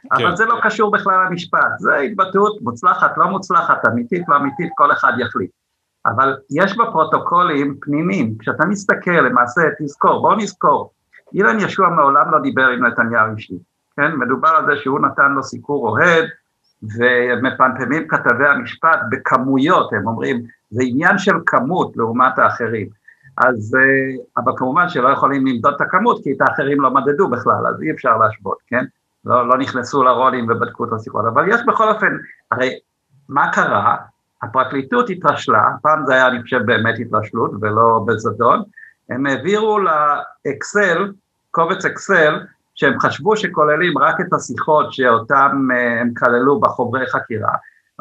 כן. אבל זה לא קשור בכלל למשפט, זה התבטאות מוצלחת, לא מוצלחת, אמיתית, לא אמיתית, כל אחד יחליט. אבל יש בפרוטוקולים פנימיים, כשאתה מסתכל למעשה, תזכור, בוא נזכור, אילן ישוע מעולם לא דיבר עם נתניהו אישי, כן? מדובר על זה שהוא נתן לו סיקור אוהד, ומפמפמים כתבי המשפט בכמויות, הם אומרים, זה עניין של כמות לעומת האחרים. אז, אה, אבל כמובן שלא יכולים למדוד את הכמות, כי את האחרים לא מדדו בכלל, אז אי אפשר להשוות, כן? לא, לא נכנסו לרולים ובדקו את השיחות, אבל יש בכל אופן, הרי מה קרה? הפרקליטות התרשלה, פעם זה היה אני חושב באמת התרשלות ולא בזדון, הם העבירו לאקסל, קובץ אקסל, שהם חשבו שכוללים רק את השיחות שאותם אה, הם כללו בחוברי חקירה,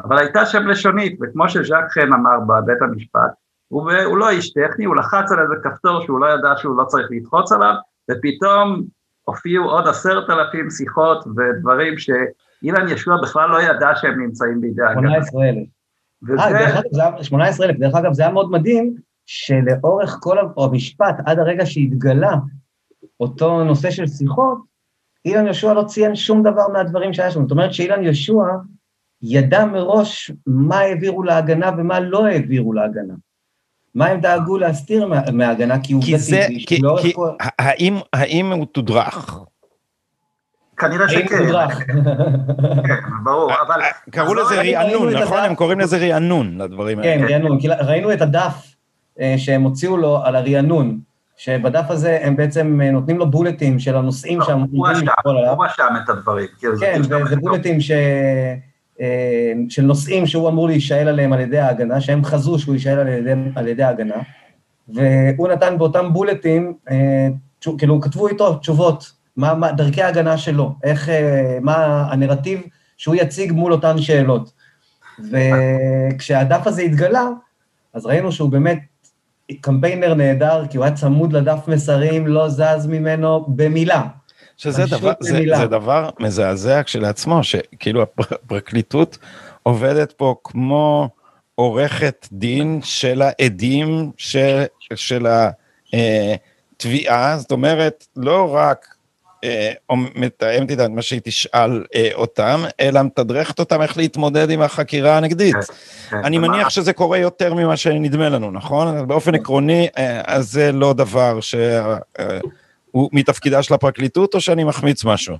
אבל הייתה שם לשונית, וכמו שז'ק חן אמר בבית המשפט, הוא, הוא לא איש טכני, הוא לחץ על איזה כפתור שהוא לא ידע שהוא לא צריך לדחוץ עליו, ופתאום הופיעו עוד עשרת אלפים שיחות ודברים שאילן ישוע בכלל לא ידע שהם נמצאים בידי הגנה. 18 אלף. וזה... 18 אלף, דרך אגב זה היה מאוד מדהים, שלאורך כל המשפט, עד הרגע שהתגלה אותו נושא של שיחות, אילן ישוע לא ציין שום דבר מהדברים שהיה שם. זאת אומרת שאילן ישוע ידע מראש מה העבירו להגנה ומה לא העבירו להגנה. מה הם דאגו להסתיר מההגנה? כי הוא זה, כי, לא כי כל... האם, האם הוא תודרך? כנראה שכן. ברור, אבל... קראו לזה רענון, נכון? הם קוראים לזה רענון לדברים האלה. כן, רענון, כי ראינו את הדף אה, שהם הוציאו לו על הרענון. שבדף הזה הם בעצם נותנים לו בולטים של הנושאים לא, שהם עליו. הוא רשם את הדברים. כן, וזה בולטים ש... אה, של נושאים שהוא אמור להישאל עליהם על ידי ההגנה, שהם חזו שהוא יישאל על ידי, על ידי ההגנה, והוא נתן באותם בולטים, אה, כאילו כתבו איתו תשובות, מה, מה דרכי ההגנה שלו, איך, אה, מה הנרטיב שהוא יציג מול אותן שאלות. וכשהדף הזה התגלה, אז ראינו שהוא באמת קמפיינר נהדר, כי הוא היה צמוד לדף מסרים, לא זז ממנו במילה. שזה דבר, זה, זה דבר מזעזע כשלעצמו, שכאילו הפרקליטות עובדת פה כמו עורכת דין של העדים של, של התביעה, זאת אומרת, לא רק אה, מתאמת איתם מה שהיא תשאל אה, אותם, אלא מתדרכת אותם איך להתמודד עם החקירה הנגדית. כן, כן. אני מניח שזה קורה יותר ממה שנדמה לנו, נכון? באופן עקרוני, אה, אז זה לא דבר שהוא מתפקידה של הפרקליטות, או שאני מחמיץ משהו?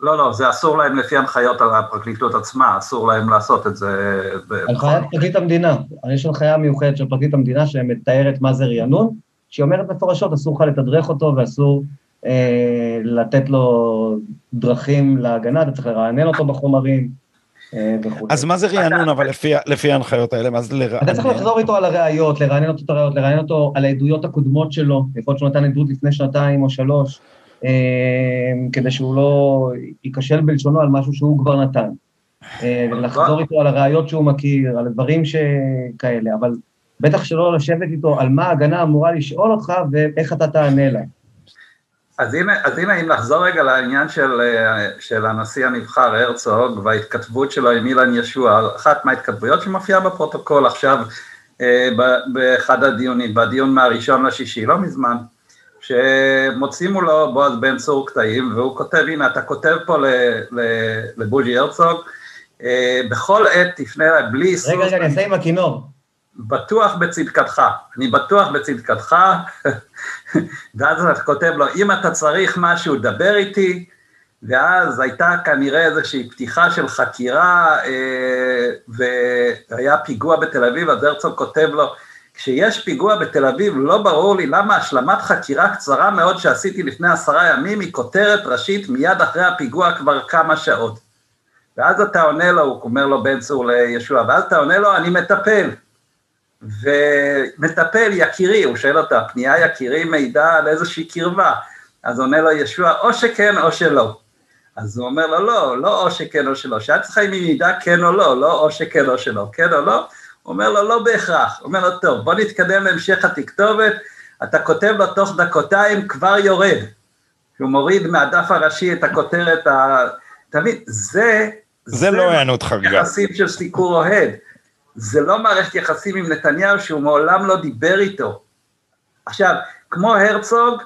לא, לא, זה אסור להם לפי הנחיות על הפרקליטות עצמה, אסור להם לעשות את זה. הנחיית פרקליט המדינה, יש הנחיה מיוחדת של פרקליט המדינה שמתארת מה זה רענון, שהיא אומרת מפורשות, אסור לך לתדרך אותו ואסור אה, לתת לו דרכים להגנה, אתה צריך לרענן אותו בחומרים וכו'. אז מה זה רענון, אבל לפי ההנחיות האלה, מה זה לרענן? אתה צריך לחזור איתו על הראיות, לרענן אותו את הראיות, לרענן אותו על העדויות הקודמות שלו, יכול להיות שהוא נתן עדות לפני שנתיים או שלוש, אה, כדי שהוא לא ייכשל בלשונו על משהו שהוא כבר נתן. לחזור איתו על הראיות שהוא מכיר, על דברים שכאלה, אבל בטח שלא לשבת איתו על מה ההגנה אמורה לשאול אותך ואיך אתה תענה להם. אז הנה, אז הנה אם נחזור רגע לעניין של, של הנשיא הנבחר הרצוג וההתכתבות שלו עם אילן ישוע, אחת מההתכתבויות שמופיעה בפרוטוקול עכשיו אה, באחד הדיונים, בדיון מהראשון לשישי, לא מזמן, שמוצאים מולו בועז בן צור קטעים, והוא כותב, הנה אתה כותב פה לבוז'י הרצוג, אה, בכל עת תפנה אליי בלי היסוס. רגע, רגע, אני אעשה עם הכינור. בטוח בצדקתך, אני בטוח בצדקתך, ואז אתה כותב לו, אם אתה צריך משהו, דבר איתי, ואז הייתה כנראה איזושהי פתיחה של חקירה, אה, והיה פיגוע בתל אביב, אז הרצוג כותב לו, כשיש פיגוע בתל אביב, לא ברור לי למה השלמת חקירה קצרה מאוד שעשיתי לפני עשרה ימים היא כותרת ראשית מיד אחרי הפיגוע כבר כמה שעות. ואז אתה עונה לו, הוא אומר לו בן צור לישוע, ואז אתה עונה לו, אני מטפל. ומטפל יקירי, הוא שואל אותה, פנייה יקירי מעידה על איזושהי קרבה, אז עונה לו ישוע, או שכן או שלא. אז הוא אומר לו, לא, לא או שכן או שלא, שאת צריכה אם היא מעידה כן או לא, לא או שכן או שלא, כן או לא? הוא אומר לו, לא בהכרח. הוא אומר לו, טוב, בוא נתקדם להמשך התכתובת, אתה כותב לו תוך דקותיים, כבר יורד. הוא מוריד מהדף הראשי את הכותרת, ה... תמיד, זה... זה, זה לא הענות חריגה. יחסים של סיקור אוהד. זה לא מערכת יחסים עם נתניהו שהוא מעולם לא דיבר איתו. עכשיו, כמו הרצוג,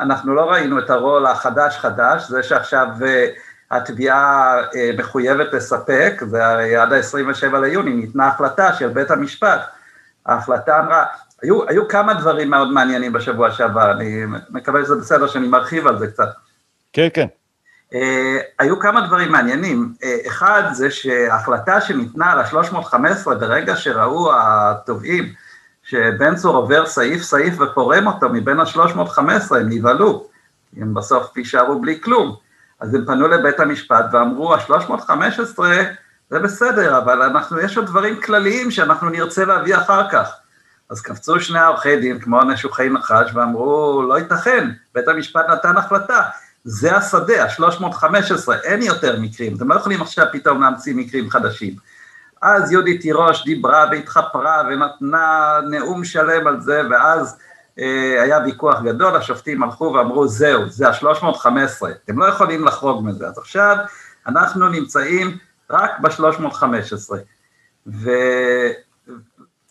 אנחנו לא ראינו את הרול החדש-חדש, זה שעכשיו uh, התביעה uh, מחויבת לספק, זה הרי עד ה-27 ליוני ניתנה החלטה של בית המשפט. ההחלטה אמרה, היו, היו כמה דברים מאוד מעניינים בשבוע שעבר, אני מקווה שזה בסדר שאני מרחיב על זה קצת. כן, כן. Uh, היו כמה דברים מעניינים, uh, אחד זה שההחלטה שניתנה על ה-315 ברגע שראו התובעים שבן צור עובר סעיף סעיף ופורם אותו מבין ה-315 הם נבהלו, הם בסוף יישארו בלי כלום, אז הם פנו לבית המשפט ואמרו ה-315 זה בסדר אבל אנחנו, יש עוד דברים כלליים שאנחנו נרצה להביא אחר כך, אז קפצו שני עורכי דין כמו נשוכי נחש ואמרו לא ייתכן, בית המשפט נתן החלטה זה השדה, ה-315, אין יותר מקרים, אתם לא יכולים עכשיו פתאום להמציא מקרים חדשים. אז יהודית תירוש דיברה והתחפרה ונתנה נאום שלם על זה, ואז אה, היה ויכוח גדול, השופטים הלכו ואמרו, זהו, זה ה-315, אתם לא יכולים לחרוג מזה. אז עכשיו אנחנו נמצאים רק ב-315, ו...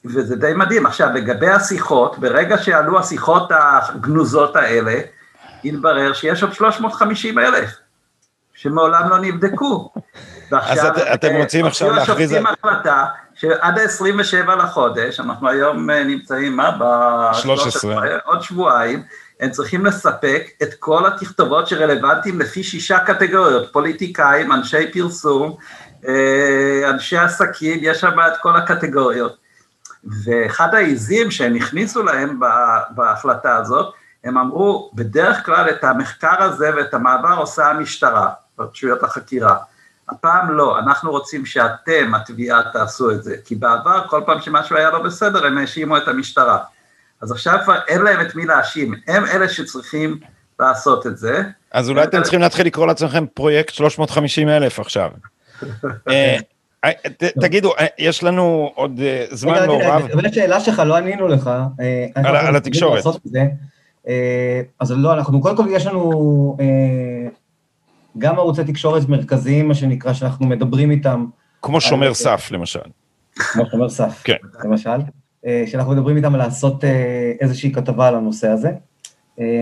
וזה די מדהים. עכשיו, לגבי השיחות, ברגע שעלו השיחות הגנוזות האלה, התברר שיש עוד 350 אלף, שמעולם לא נבדקו. ועכשיו, אז את, אתם אה, רוצים עכשיו להכריז... על... החלטה שעד ה-27 לחודש, אנחנו היום אה, נמצאים, מה? ב-13, עוד שבועיים, הם צריכים לספק את כל התכתובות שרלוונטיים לפי שישה קטגוריות, פוליטיקאים, אנשי פרסום, אה, אנשי עסקים, יש שם את כל הקטגוריות. ואחד העיזים שהם הכניסו להם בהחלטה הזאת, הם אמרו, בדרך כלל את המחקר הזה ואת המעבר עושה המשטרה, רשויות החקירה. הפעם לא, אנחנו רוצים שאתם, התביעה, תעשו את זה, כי בעבר, כל פעם שמשהו היה לא בסדר, הם האשימו את המשטרה. אז עכשיו כבר אין להם את מי להאשים, הם אלה שצריכים לעשות את זה. אז אולי אתם צריכים להתחיל לקרוא לעצמכם פרויקט 350 אלף עכשיו. אה, אה, תגידו, אה, יש לנו עוד זמן לא רב. לגבי השאלה שלך, לא ענינו לך. על התקשורת. אז לא, אנחנו, קודם כל יש לנו גם ערוצי תקשורת מרכזיים, מה שנקרא, שאנחנו מדברים איתם. כמו שומר סף, למשל. כמו שומר סף, כן. למשל. שאנחנו מדברים איתם על לעשות איזושהי כתבה על הנושא הזה.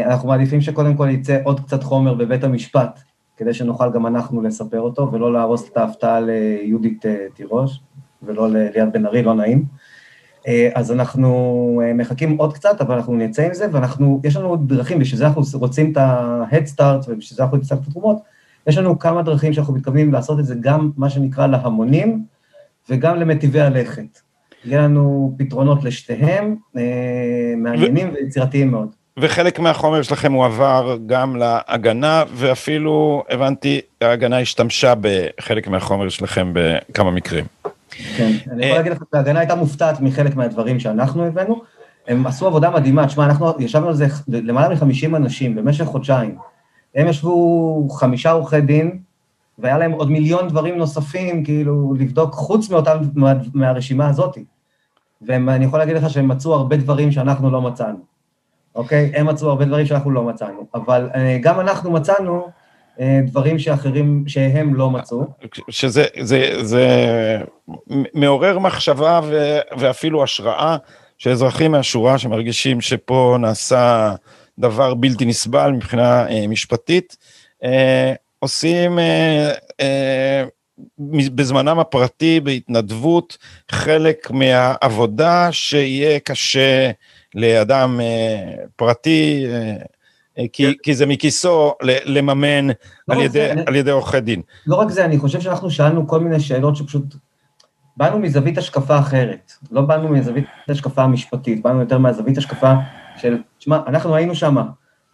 אנחנו מעדיפים שקודם כל יצא עוד קצת חומר בבית המשפט, כדי שנוכל גם אנחנו לספר אותו, ולא להרוס את ההפתעה ליהודית אה, תירוש, ולא לליאת בן ארי, לא נעים. אה, אז אנחנו אה, מחכים עוד קצת, אבל אנחנו נצא עם זה, ואנחנו, יש לנו דרכים, בשביל זה אנחנו רוצים את ה-head start, ובשביל זה אנחנו נצטרך את התרומות, יש לנו כמה דרכים שאנחנו מתכוונים לעשות את זה, גם מה שנקרא להמונים, וגם למטיבי הלכת. יהיה לנו פתרונות לשתיהם, מעניינים ויצירתיים מאוד. וחלק מהחומר שלכם הועבר גם להגנה, ואפילו, הבנתי, ההגנה השתמשה בחלק מהחומר שלכם בכמה מקרים. כן, אני יכול להגיד לך שההגנה הייתה מופתעת מחלק מהדברים שאנחנו הבאנו. הם עשו עבודה מדהימה, תשמע, אנחנו ישבנו על זה למעלה מ-50 אנשים במשך חודשיים. הם ישבו חמישה עורכי דין, והיה להם עוד מיליון דברים נוספים, כאילו, לבדוק חוץ מאותם, מה, מהרשימה הזאת. ואני יכול להגיד לך שהם מצאו הרבה דברים שאנחנו לא מצאנו. אוקיי? הם מצאו הרבה דברים שאנחנו לא מצאנו, אבל אה, גם אנחנו מצאנו אה, דברים שאחרים, שהם לא מצאו. שזה זה, זה מעורר מחשבה ו, ואפילו השראה של אזרחים מהשורה שמרגישים שפה נעשה דבר בלתי נסבל מבחינה אה, משפטית, אה, עושים אה, אה, בזמנם הפרטי, בהתנדבות, חלק מהעבודה שיהיה קשה לאדם אה, פרטי, אה, אה, כי, כן. כי זה מכיסו לממן לא על, ידי, אני, על ידי עורכי דין. לא רק זה, אני חושב שאנחנו שאלנו כל מיני שאלות שפשוט... באנו מזווית השקפה אחרת, לא באנו מזווית השקפה המשפטית, באנו יותר מהזווית השקפה של, תשמע, אנחנו היינו שם,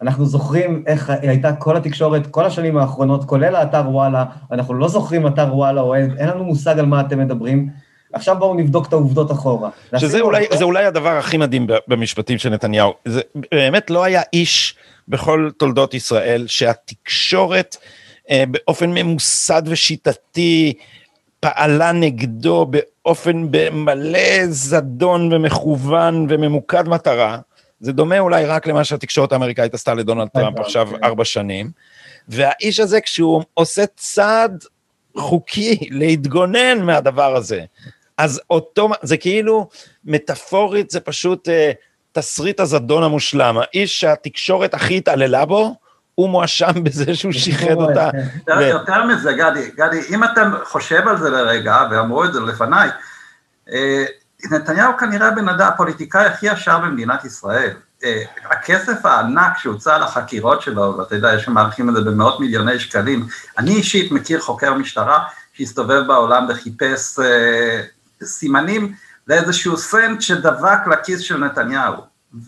אנחנו זוכרים איך הייתה כל התקשורת כל השנים האחרונות, כולל האתר וואלה, אנחנו לא זוכרים אתר וואלה או אין, אין לנו מושג על מה אתם מדברים, עכשיו בואו נבדוק את העובדות אחורה. שזה אולי, זה אולי הדבר הכי מדהים במשפטים של נתניהו. זה באמת לא היה איש בכל תולדות ישראל שהתקשורת אה, באופן ממוסד ושיטתי פעלה נגדו באופן מלא זדון ומכוון וממוקד מטרה. זה דומה אולי רק למה שהתקשורת האמריקאית עשתה לדונלד טראמפ עכשיו כן. ארבע שנים. והאיש הזה כשהוא עושה צעד חוקי להתגונן מהדבר הזה, אז אותו, זה כאילו, מטאפורית זה פשוט אה, תסריט הזדון המושלם. האיש שהתקשורת הכי התעללה בו, הוא מואשם בזה שהוא שיחד אותה. יותר מזה, גדי, גדי, אם אתה חושב על זה לרגע, ואמרו את זה לפניי, אה, נתניהו כנראה בן אדם, הפוליטיקאי הכי ישר במדינת ישראל. אה, הכסף הענק שהוצא על החקירות שלו, ואתה יודע, יש שמעריכים את זה במאות מיליוני שקלים, אני אישית מכיר חוקר משטרה שהסתובב בעולם וחיפש אה, סימנים לאיזשהו סנט שדבק לכיס של נתניהו.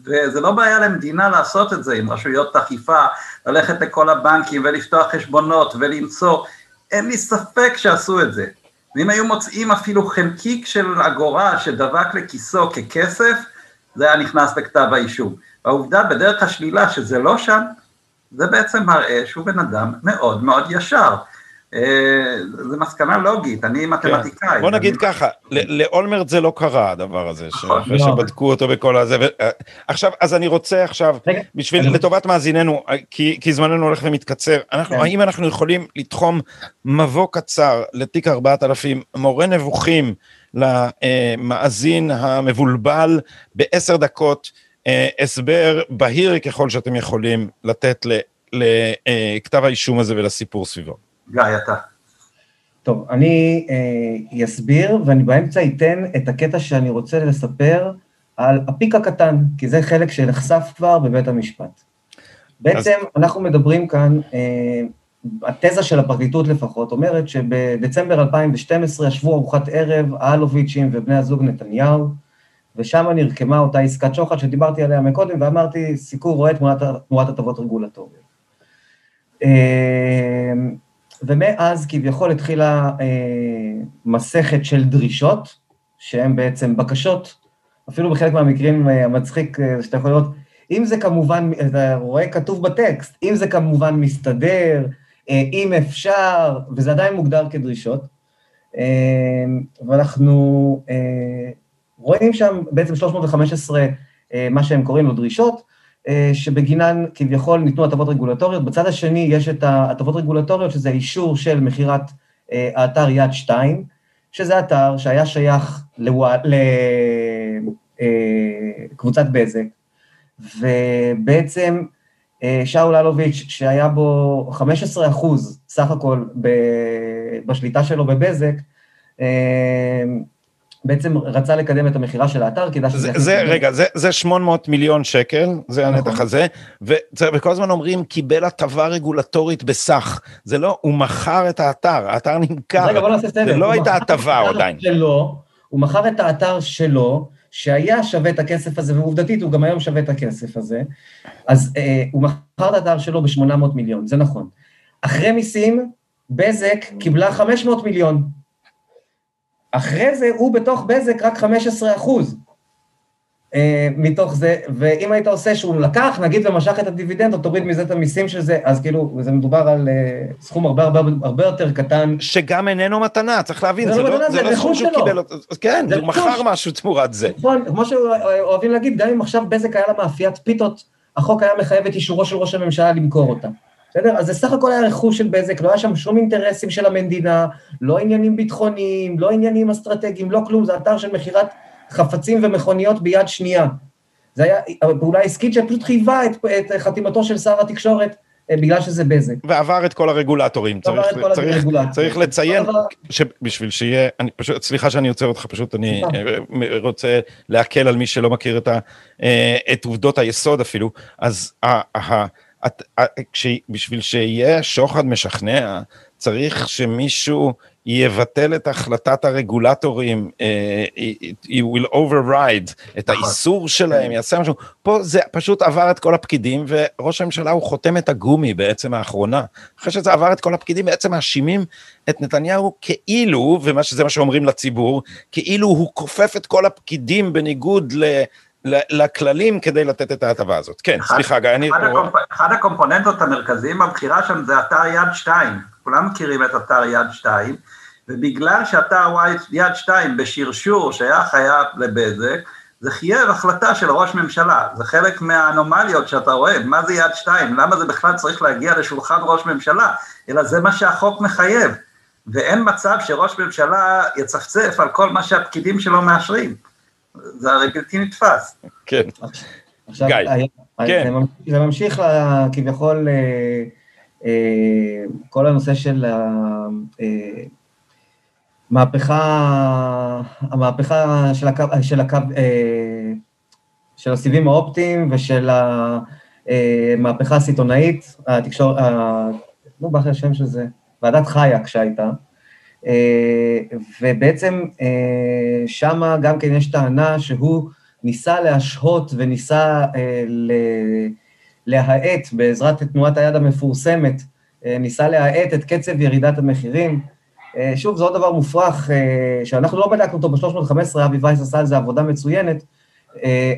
וזה לא בעיה למדינה לעשות את זה עם רשויות אכיפה, ללכת לכל הבנקים ולפתוח חשבונות ולמצוא, אין לי ספק שעשו את זה. ואם היו מוצאים אפילו חלקיק של אגורה שדבק לכיסו ככסף, זה היה נכנס לכתב האישום. והעובדה בדרך השלילה שזה לא שם, זה בעצם מראה שהוא בן אדם מאוד מאוד ישר. אה, זה מסקנה לוגית, אני מתמטיקאי. כן. בוא נגיד ככה, לאולמרט זה לא קרה הדבר הזה, נכון. אחרי לא. שבדקו אותו בכל הזה. אה, עכשיו, אז אני רוצה עכשיו, בשביל, לטובת מאזיננו, אה, כי זמננו הולך ומתקצר, כן. האם אנחנו יכולים לתחום מבוא קצר לתיק 4000, מורה נבוכים למאזין המבולבל בעשר דקות, הסבר בהיר ככל שאתם יכולים לתת לכתב האישום הזה ולסיפור סביבו. גיא, אתה. טוב, אני אה, אסביר, ואני באמצע אתן את הקטע שאני רוצה לספר על הפיק הקטן, כי זה חלק שנחשף כבר בבית המשפט. בעצם אז... אנחנו מדברים כאן, אה, התזה של הפרקליטות לפחות אומרת שבדצמבר 2012 ישבו ארוחת ערב האלוביצ'ים ובני הזוג נתניהו, ושם נרקמה אותה עסקת שוחד שדיברתי עליה מקודם, ואמרתי, סיקור רואה תמורת הטבות רגולטוריות. ומאז כביכול התחילה מסכת של דרישות, שהן בעצם בקשות, אפילו בחלק מהמקרים המצחיק שאתה יכול לראות, אם זה כמובן, אתה רואה כתוב בטקסט, אם זה כמובן מסתדר, אם אפשר, וזה עדיין מוגדר כדרישות, ואנחנו רואים שם בעצם 315, מה שהם קוראים לו דרישות, שבגינן כביכול ניתנו הטבות רגולטוריות, בצד השני יש את ההטבות רגולטוריות, שזה אישור של מכירת האתר יד 2, שזה אתר שהיה שייך לקבוצת בזק, ובעצם שאול אלוביץ', שהיה בו 15 אחוז סך הכל בשליטה שלו בבזק, בעצם רצה לקדם את המכירה של האתר, כדאי שזה... זה, זה, רגע, זה, זה 800 מיליון שקל, זה נכון. הנתח הזה, וכל הזמן אומרים, קיבל הטבה רגולטורית בסך. זה לא, הוא מכר את האתר, האתר נמכר. רגע, בוא נעשה סדר. זה לא הייתה הטבה עדיין. שלו, הוא מכר את האתר שלו, שהיה שווה את הכסף הזה, ועובדתית הוא גם היום שווה את הכסף הזה, אז אה, הוא מכר את האתר שלו ב-800 מיליון, זה נכון. אחרי מיסים, בזק קיבלה 500 מיליון. אחרי זה הוא בתוך בזק רק 15 אחוז אה, מתוך זה, ואם היית עושה שהוא לקח, נגיד ומשך את הדיבידנד, או תוריד מזה את המיסים של זה, אז כאילו, זה מדובר על אה, סכום הרבה הרבה הרבה יותר קטן. שגם איננו מתנה, צריך להבין, זה, לא, לא, זה לא סכום שהוא קיבל, כן, הוא מכר משהו תמורת זה. נכון, כמו שאוהבים להגיד, גם אם עכשיו בזק היה לה מאפיית פיתות, החוק היה מחייב את אישורו של ראש הממשלה למכור אותה. בסדר? אז זה סך הכל היה רכוש של בזק, לא היה שם שום אינטרסים של המדינה, לא עניינים ביטחוניים, לא עניינים אסטרטגיים, לא כלום, זה אתר של מכירת חפצים ומכוניות ביד שנייה. זה היה פעולה עסקית שפשוט חייבה את, את חתימתו של שר התקשורת אה, בגלל שזה בזק. ועבר את כל הרגולטורים. צריך, כל צריך, הרגולטורים. צריך לציין שבשביל שיהיה, אני פשוט, סליחה שאני עוצר אותך, פשוט אני אה, רוצה להקל על מי שלא מכיר את, ה, אה, את עובדות היסוד אפילו, אז את, כש, בשביל שיהיה שוחד משכנע, צריך שמישהו יבטל את החלטת הרגולטורים, he will override את נכון. האיסור שלהם, יעשה משהו. פה זה פשוט עבר את כל הפקידים, וראש הממשלה הוא חותמת הגומי בעצם האחרונה. אחרי שזה עבר את כל הפקידים, בעצם מאשימים את נתניהו כאילו, וזה מה שאומרים לציבור, כאילו הוא כופף את כל הפקידים בניגוד ל... לכללים כדי לתת את ההטבה הזאת. כן, אחד, סליחה, גיא, אני... אחד, הקומפ... אחד הקומפוננטות המרכזיים במכירה שם זה אתר יד 2, כולם מכירים את אתר יד 2, ובגלל שאתר יד 2 בשרשור שייך היה לבזק, זה חייב החלטה של ראש ממשלה, זה חלק מהאנומליות שאתה רואה, מה זה יד 2, למה זה בכלל צריך להגיע לשולחן ראש ממשלה, אלא זה מה שהחוק מחייב, ואין מצב שראש ממשלה יצפצף על כל מה שהפקידים שלו מאשרים. זה הרי בלתי נתפס. כן. עכשיו, גיא, כן. זה ממשיך כביכול אה, אה, כל הנושא של המהפכה, אה, המהפכה של הקו, של הקו, של הסיבים האופטיים ושל המהפכה הסיטונאית, התקשורת, נו, באחרי השם של זה, ועדת חייק שהייתה, אה, ובעצם אה, שם גם כן יש טענה שהוא ניסה להשהות וניסה אה, להאט בעזרת תנועת היד המפורסמת, ניסה להאט את קצב ירידת המחירים. שוב, זה עוד דבר מופרך, שאנחנו לא בדקנו אותו ב-315, אבי וייס עשה על זה עבודה מצוינת,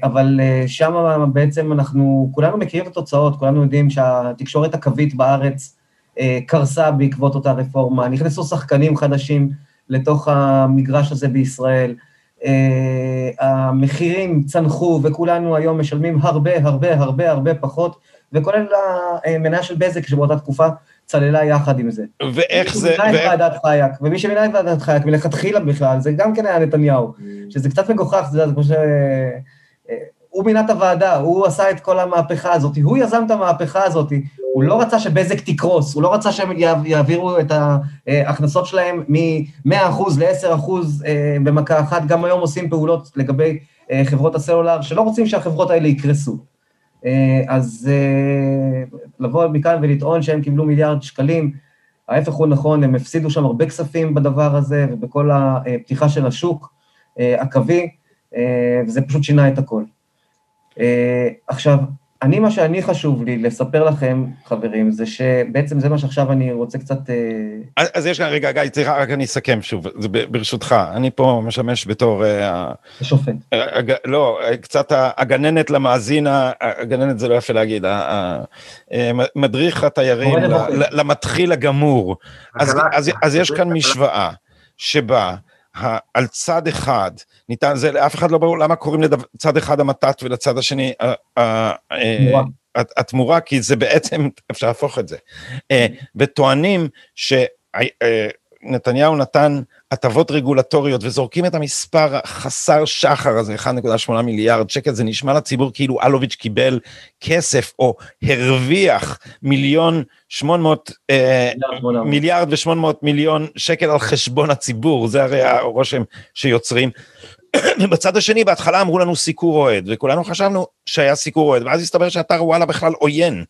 אבל שם בעצם אנחנו, כולנו מכירים את התוצאות, כולנו יודעים שהתקשורת הקווית בארץ אה, קרסה בעקבות אותה רפורמה, נכנסו שחקנים חדשים לתוך המגרש הזה בישראל, אה, המחירים צנחו וכולנו היום משלמים הרבה הרבה הרבה הרבה פחות, וכולל המניה של בזק שבאותה תקופה צללה יחד עם זה. ואיך זה... מי שמינה את ועדת חייק, ומי שמינה את ועדת חייק מלכתחילה בכלל, זה גם כן היה נתניהו, mm. שזה קצת מגוחך, זה כמו ש... אה, הוא מינה את הוועדה, הוא עשה את כל המהפכה הזאת, הוא יזם את המהפכה הזאת, הוא לא רצה שבזק תקרוס, הוא לא רצה שהם יעבירו את ההכנסות שלהם מ-100% ל-10% אה, במכה אחת, גם היום עושים פעולות לגבי אה, חברות הסלולר, שלא רוצים שהחברות האלה יקרסו. אה, אז לבוא מכאן ולטעון שהם קיבלו מיליארד שקלים, ההפך הוא נכון, הם הפסידו שם הרבה כספים בדבר הזה ובכל הפתיחה של השוק הקווי. וזה פשוט שינה את הכל. עכשיו, אני, מה שאני חשוב לי לספר לכם, חברים, זה שבעצם זה מה שעכשיו אני רוצה קצת... אה, אז יש כאן, רגע, גיא, צריך רק אני אסכם שוב, זה ברשותך, אני פה משמש בתור... אה, השופט. לא, קצת הגננת למאזין, הגננת זה לא יפה להגיד, מדריך התיירים למתחיל הגמור. אז יש כאן משוואה שבה... על צד אחד, ניתן, זה לאף אחד לא ברור למה קוראים לצד אחד המתת ולצד השני התמורה, כי זה בעצם, אפשר להפוך את זה. אה, וטוענים שנתניהו נתן הטבות רגולטוריות וזורקים את המספר החסר שחר הזה, 1.8 מיליארד שקל, זה נשמע לציבור כאילו אלוביץ' קיבל כסף או הרוויח מיליון 800, אה, מיליארד ו-800 מיליון שקל על חשבון הציבור, זה הרי הרושם שיוצרים. ובצד השני, בהתחלה אמרו לנו סיקור אוהד, וכולנו חשבנו שהיה סיקור אוהד, ואז הסתבר שאתר וואלה בכלל עוין.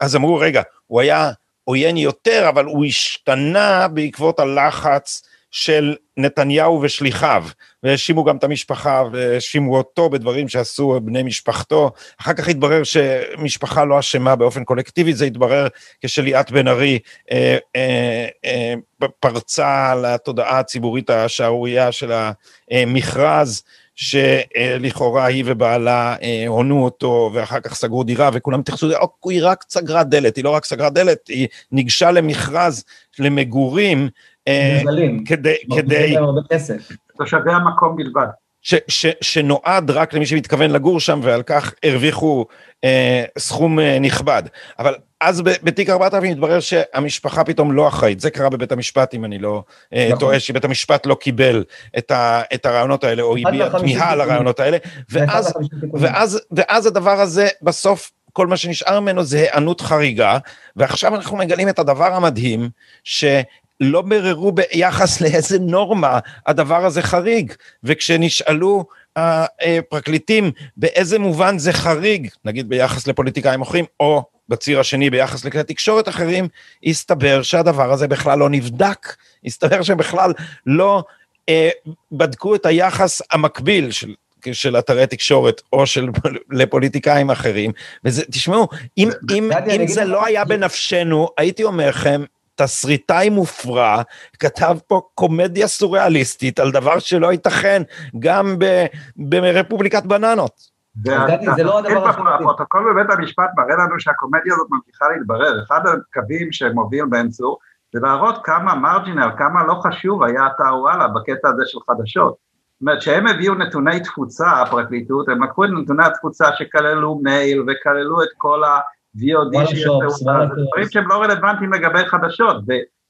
אז אמרו, רגע, הוא היה עוין יותר, אבל הוא השתנה בעקבות הלחץ של נתניהו ושליחיו, והאשימו גם את המשפחה והאשימו אותו בדברים שעשו בני משפחתו. אחר כך התברר שמשפחה לא אשמה באופן קולקטיבי, זה התברר כשליאת בן ארי אה, אה, אה, פרצה לתודעה הציבורית השערורייה של המכרז. שלכאורה היא ובעלה אה, הונו אותו ואחר כך סגרו דירה וכולם התייחסו לזה, היא רק סגרה דלת, היא לא רק סגרה דלת, היא ניגשה למכרז למגורים אה, כדי... כדי... תושבי המקום בלבד. ש, ש, שנועד רק למי שמתכוון לגור שם ועל כך הרוויחו אה, סכום אה, נכבד. אבל אז ב, בתיק 4000 מתברר שהמשפחה פתאום לא אחראית, זה קרה בבית המשפט אם אני לא אה, נכון. טועה, שבית המשפט לא קיבל את, ה, את הרעיונות האלה או הביע תמיהה על הרעיונות האלה, ואז, ואז, ואז הדבר הזה בסוף כל מה שנשאר ממנו זה היענות חריגה, ועכשיו אנחנו מגלים את הדבר המדהים, ש... לא בררו ביחס לאיזה נורמה הדבר הזה חריג, וכשנשאלו הפרקליטים באיזה מובן זה חריג, נגיד ביחס לפוליטיקאים מוכרים, או בציר השני ביחס לכלי תקשורת אחרים, הסתבר שהדבר הזה בכלל לא נבדק, הסתבר שבכלל לא אה, בדקו את היחס המקביל של של אתרי תקשורת או של לפוליטיקאים אחרים, וזה, תשמעו, אם, אם, אם זה לא היה בנפשנו, הייתי אומר לכם, תסריטאי מופרע, כתב פה קומדיה סוריאליסטית על דבר שלא ייתכן גם ברפובליקת בננות. זה לא הדבר הפרוטוקול בבית המשפט מראה לנו שהקומדיה הזאת ממשיכה להתברר. אחד הקווים שמוביל בן צור זה להראות כמה מרג'ינל, כמה לא חשוב היה אתר וואלה בקטע הזה של חדשות. זאת אומרת, שהם הביאו נתוני תפוצה, הפרקליטות, הם לקחו את נתוני התפוצה שכללו מייל וכללו את כל VOD שיצאו, דברים שהם לא רלוונטיים לגבי חדשות,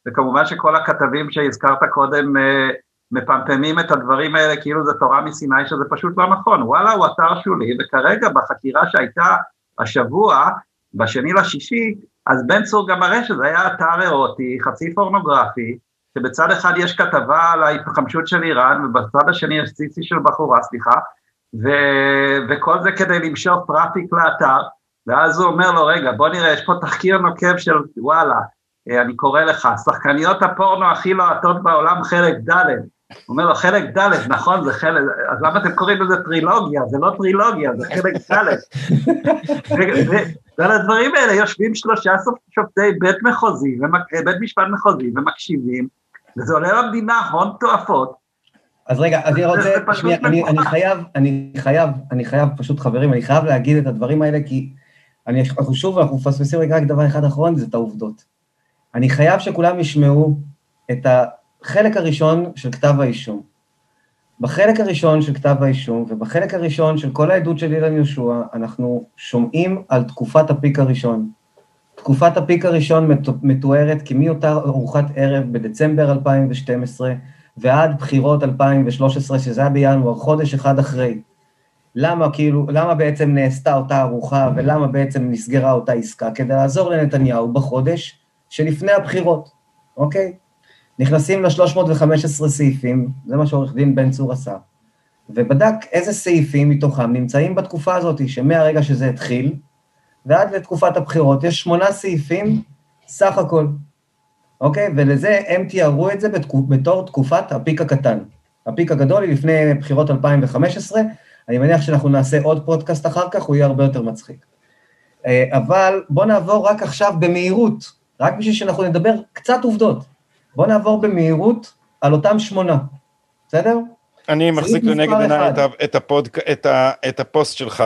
וכמובן שכל הכתבים שהזכרת קודם אה, מפמפמים את הדברים האלה כאילו זה תורה מסיני שזה פשוט לא נכון, וואלה הוא אתר שולי, וכרגע בחקירה שהייתה השבוע, בשני לשישי, אז בן צור גם מראה שזה היה אתר אירוטי, חצי פורנוגרפי, שבצד אחד יש כתבה על ההתחמשות של איראן, ובצד השני יש ציצי של בחורה, סליחה, ו- וכל זה כדי למשוך טראפיק לאתר, ואז הוא אומר לו, רגע, בוא נראה, יש פה תחקיר נוקב של וואלה, אה, אני קורא לך, שחקניות הפורנו הכי לוהטות בעולם, חלק ד', הוא אומר לו, חלק ד', נכון, זה חלק, אז למה אתם קוראים לזה טרילוגיה? זה לא טרילוגיה, זה חלק ד'. ועל הדברים האלה יושבים שלושה שופטי בית מחוזי, אה, בית משפט מחוזי, ומקשיבים, וזה עולה למדינה הון תועפות. אז רגע, אז אני רוצה, שנייה, אני חייב, אני חייב, אני חייב, פשוט חברים, אני חייב להגיד את הדברים האלה, כי אני, אנחנו שוב, אנחנו מפספסים רק דבר אחד אחרון, זה את העובדות. אני חייב שכולם ישמעו את החלק הראשון של כתב האישום. בחלק הראשון של כתב האישום ובחלק הראשון של כל העדות של אילן יהושע, אנחנו שומעים על תקופת הפיק הראשון. תקופת הפיק הראשון מתוארת כמאותה ארוחת ערב בדצמבר 2012 ועד בחירות 2013, שזה היה בינואר, חודש אחד אחרי. למה כאילו, למה בעצם נעשתה אותה ארוחה ולמה בעצם נסגרה אותה עסקה? כדי לעזור לנתניהו בחודש שלפני הבחירות, אוקיי? נכנסים ל-315 סעיפים, זה מה שעורך דין בן צור עשה, ובדק איזה סעיפים מתוכם נמצאים בתקופה הזאת, שמהרגע שזה התחיל, ועד לתקופת הבחירות, יש שמונה סעיפים סך הכל, אוקיי? ולזה הם תיארו את זה בתקופ, בתור תקופת הפיק הקטן. הפיק הגדול היא לפני בחירות 2015, אני מניח שאנחנו נעשה עוד פודקאסט אחר כך, הוא יהיה הרבה יותר מצחיק. אה, אבל בואו נעבור רק עכשיו במהירות, רק בשביל שאנחנו נדבר קצת עובדות. בואו נעבור במהירות על אותם שמונה, בסדר? אני מחזיק לנגד עיניי את, את, הפוסט, את, את הפוסט שלך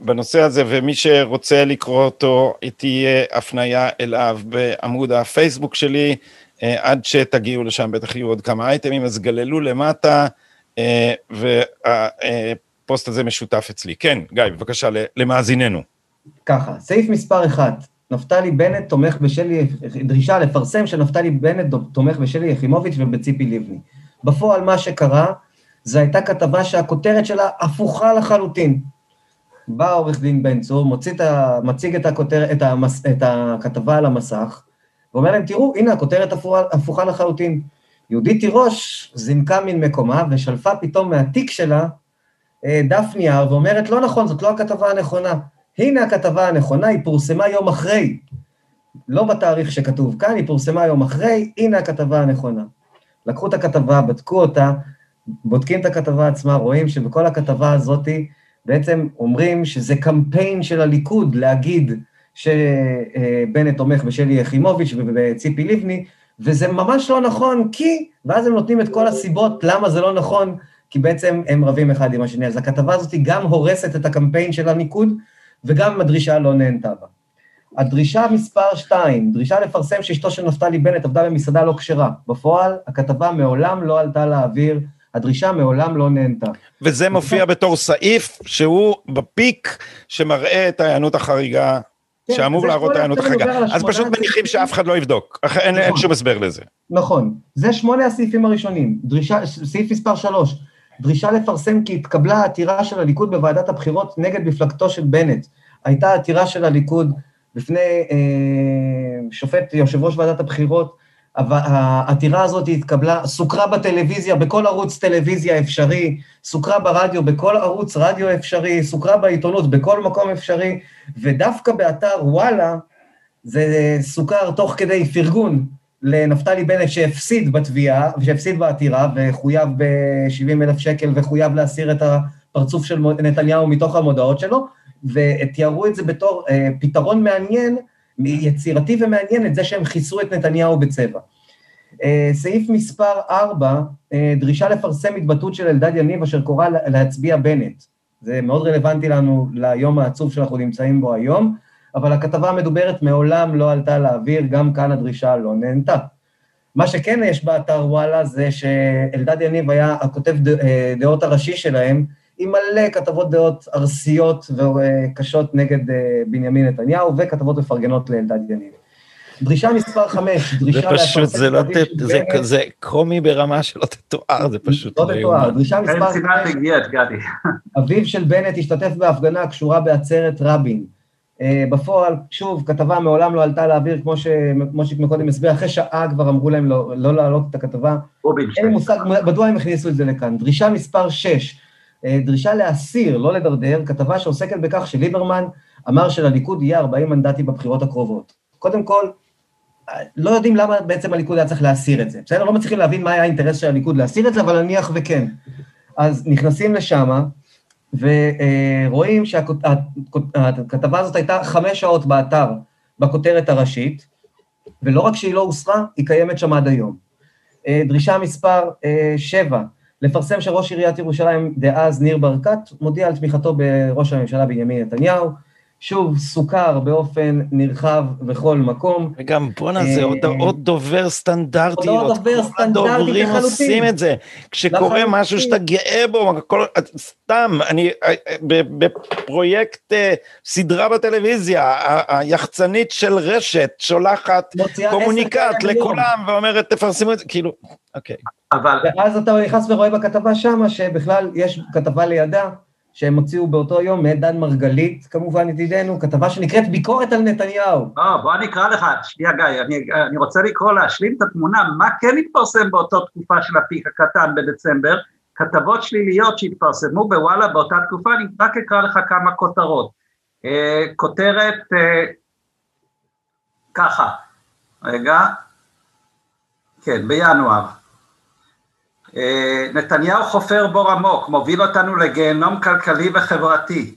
בנושא הזה, ומי שרוצה לקרוא אותו, תהיה הפנייה אליו בעמוד הפייסבוק שלי, אה, עד שתגיעו לשם, בטח יהיו עוד כמה אייטמים, אז גללו למטה, אה, והפוסט הזה משותף אצלי. כן, גיא, בבקשה, למאזיננו. ככה, סעיף מספר 1, נפתלי בנט תומך בשלי, דרישה לפרסם שנפתלי בנט תומך בשלי יחימוביץ' ובציפי לבני. בפועל מה שקרה, זו הייתה כתבה שהכותרת שלה הפוכה לחלוטין. בא עורך דין בן צור, מוציא את ה, מציג את, הכותר, את, המס, את הכתבה על המסך, ואומר להם, תראו, הנה הכותרת הפוכה, הפוכה לחלוטין. יהודית תירוש זינקה מן מקומה ושלפה פתאום מהתיק שלה דף נייר ואומרת, לא נכון, זאת לא הכתבה הנכונה. הנה הכתבה הנכונה, היא פורסמה יום אחרי. לא בתאריך שכתוב כאן, היא פורסמה יום אחרי, הנה הכתבה הנכונה. לקחו את הכתבה, בדקו אותה, בודקים את הכתבה עצמה, רואים שבכל הכתבה הזאת בעצם אומרים שזה קמפיין של הליכוד להגיד שבנט תומך בשלי יחימוביץ' ובציפי לבני, וזה ממש לא נכון, כי, ואז הם נותנים את כל הסיבות למה זה לא נכון, כי בעצם הם רבים אחד עם השני. אז הכתבה הזאת גם הורסת את הקמפיין של הליכוד, וגם הדרישה לא נהנתה בה. הדרישה מספר 2, דרישה לפרסם שאשתו של נפתלי בנט עבדה במסעדה לא כשרה. בפועל, הכתבה מעולם לא עלתה לאוויר, הדרישה מעולם לא נהנתה. וזה מופיע בתור סעיף שהוא בפיק שמראה את ההיענות החריגה, כן, שאמור להראות את ההיענות החריגה. אז פשוט מניחים שאף אחד לא יבדוק, אין, נכון. אין שום הסבר לזה. נכון, זה שמונה הסעיפים הראשונים. דרישה, סעיף מספר 3, דרישה לפרסם כי התקבלה העתירה של הליכוד בוועדת הבחירות נגד מפלגתו של בנט. הייתה עתירה של הליכוד בפני אה, שופט, יושב ראש ועדת הבחירות, העתירה הזאת התקבלה, סוקרה בטלוויזיה, בכל ערוץ טלוויזיה אפשרי, סוקרה ברדיו, בכל ערוץ רדיו אפשרי, סוקרה בעיתונות, בכל מקום אפשרי, ודווקא באתר וואלה, זה סוכר תוך כדי פרגון לנפתלי בנט שהפסיד בתביעה, שהפסיד בעתירה, וחויב ב-70 אלף שקל, וחויב להסיר את הפרצוף של נתניהו מתוך המודעות שלו, ותיארו את זה בתור אה, פתרון מעניין, יצירתי ומעניין, את זה שהם כיסו את נתניהו בצבע. אה, סעיף מספר 4, אה, דרישה לפרסם התבטאות של אלדד יניב אשר קורא להצביע בנט. זה מאוד רלוונטי לנו ליום העצוב שאנחנו נמצאים בו היום. אבל הכתבה המדוברת מעולם לא עלתה לאוויר, גם כאן הדרישה לא נהנתה. מה שכן יש באתר וואלה זה שאלדד יניב היה הכותב אה, דעות הראשי שלהם, עם מלא כתבות דעות ארסיות וקשות נגד אה, בנימין נתניהו, וכתבות מפרגנות לאלדד יניב. דרישה מספר 5, דרישה... זה פשוט, זה לא, זה, זה קומי ברמה שלא תתואר, זה פשוט... לא תתואר, דרישה מספר 5, אביו של בנט השתתף בהפגנה קשורה בעצרת רבין. אה, בפועל, שוב, כתבה מעולם לא עלתה לאוויר, כמו שמושיק מקודם הסביר, אחרי שעה כבר אמרו להם לא, לא להעלות את הכתבה. אין לי מושג מדוע הם הכניסו את זה לכאן. דרישה מספר 6, אה, דרישה להסיר, לא לדרדר, כתבה שעוסקת בכך שליברמן אמר שלליכוד יהיה 40 מנדטים בבחירות הקרובות. קודם כל, לא יודעים למה בעצם הליכוד היה צריך להסיר את זה, בסדר? לא מצליחים להבין מה היה האינטרס של הליכוד להסיר את זה, אבל נניח וכן. אז נכנסים לשם, ורואים שהכתבה הזאת הייתה חמש שעות באתר, בכותרת הראשית, ולא רק שהיא לא הוסרה, היא קיימת שם עד היום. אה, דרישה מספר אה, שבע, לפרסם שראש עיריית ירושלים דאז, ניר ברקת, מודיע על תמיכתו בראש הממשלה בנימין נתניהו. שוב, סוכר באופן נרחב בכל מקום. וגם בואנה, זה עוד, אה, עוד דובר סטנדרטי, עוד דובר סטנדרטי לחלוטין. הדוברים עושים את זה. כשקורה משהו שאתה גאה בו, הכל, סתם, אני, בפרויקט אה, סדרה בטלוויזיה, היחצנית של רשת שולחת קומוניקט לכולם ואומרת, תפרסמו את זה, כאילו, אוקיי. אבל... ואז אתה נכנס ורואה בכתבה שמה, שבכלל יש כתבה לידה. שהם הוציאו באותו יום מאת דן מרגלית, כמובן ידידנו, כתבה שנקראת ביקורת על נתניהו. לא, בוא אני אקרא לך, שנייה גיא, אני, אני רוצה לקרוא, להשלים את התמונה, מה כן התפרסם באותו תקופה של הפיק הקטן בדצמבר, כתבות שליליות שהתפרסמו בוואלה באותה תקופה, אני רק אקרא לך כמה כותרות. אה, כותרת אה, ככה, רגע, כן, בינואר. אה, נתניהו חופר בור עמוק, מוביל אותנו לגיהנום כלכלי וחברתי.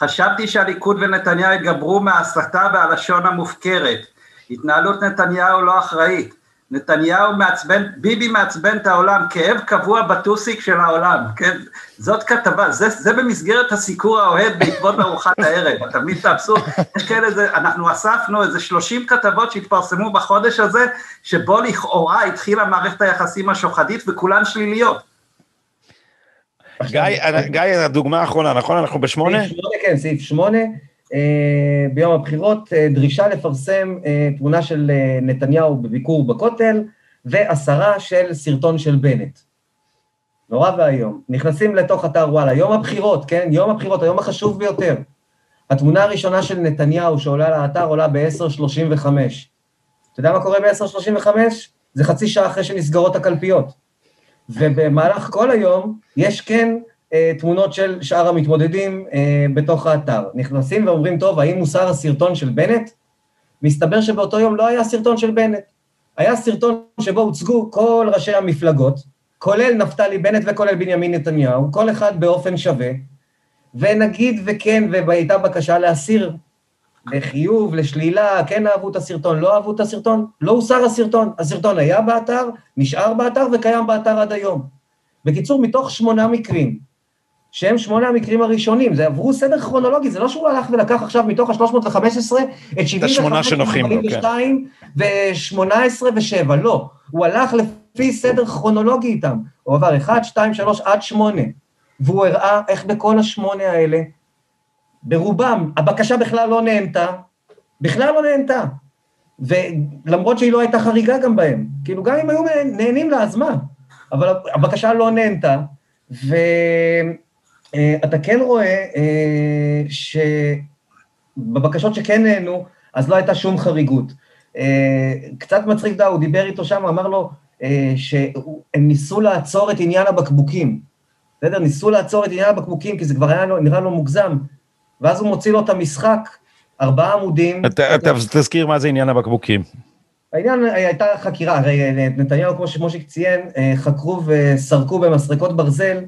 חשבתי שהליכוד ונתניהו יתגברו מההסתה והלשון המופקרת. התנהלות נתניהו לא אחראית. נתניהו מעצבן, ביבי מעצבן את העולם, כאב קבוע בטוסיק של העולם, כן? זאת כתבה, זה, זה במסגרת הסיקור האוהד בעקבות ארוחת הערב, אתה מבין את האבסורד? יש כאלה, זה, אנחנו אספנו איזה 30 כתבות שהתפרסמו בחודש הזה, שבו לכאורה התחילה מערכת היחסים השוחדית וכולן שליליות. גיא, גיא, הדוגמה האחרונה, נכון? אנחנו בשמונה? סעיף שמונה, כן, סעיף שמונה. אה, ביום הבחירות, אה, דרישה לפרסם אה, תמונה של נתניהו בביקור בכותל, והסרה של סרטון של בנט. נורא ואיום. נכנסים לתוך אתר וואלה, יום הבחירות, כן? יום הבחירות, היום החשוב ביותר. התמונה הראשונה של נתניהו שעולה לאתר עולה ב-10.35. אתה יודע מה קורה ב-10.35? זה חצי שעה אחרי שנסגרות הקלפיות. ובמהלך כל היום יש כן תמונות של שאר המתמודדים אה, בתוך האתר. נכנסים ואומרים, טוב, האם מוסר הסרטון של בנט? מסתבר שבאותו יום לא היה סרטון של בנט. היה סרטון שבו הוצגו כל ראשי המפלגות, כולל נפתלי בנט וכולל בנימין נתניהו, כל אחד באופן שווה, ונגיד וכן, והייתה בקשה להסיר לחיוב, לשלילה, כן אהבו את הסרטון, לא אהבו את הסרטון, לא הוסר הסרטון. הסרטון היה באתר, נשאר באתר וקיים באתר עד היום. בקיצור, מתוך שמונה מקרים, שהם שמונה המקרים הראשונים, זה עברו סדר כרונולוגי, זה לא שהוא הלך ולקח עכשיו מתוך ה-315 את 75, 42 ו-18 ו-7, לא. הוא הלך לפי סדר כרונולוגי איתם. הוא עבר 1, 2, 3 עד 8, והוא הראה איך בכל השמונה האלה, ברובם, הבקשה בכלל לא נהנתה, בכלל לא נהנתה. ולמרות שהיא לא הייתה חריגה גם בהם, כאילו גם אם היו נהנים לה, אז מה? אבל הבקשה לא נהנתה, ואתה כן רואה אה, שבבקשות שכן נהנו, אז לא הייתה שום חריגות. אה, קצת מצחיק, הוא דיבר איתו שם, אמר לו אה, שהם ניסו לעצור את עניין הבקבוקים. בסדר? ניסו לעצור את עניין הבקבוקים, כי זה כבר היה לו, נראה לו מוגזם. ואז הוא מוציא לו את המשחק, ארבעה עמודים. אתה, אתה תזכיר מה זה עניין הבקבוקים. העניין, הייתה חקירה, הרי נתניהו, כמו שמושיק ציין, חקרו וסרקו במסרקות ברזל,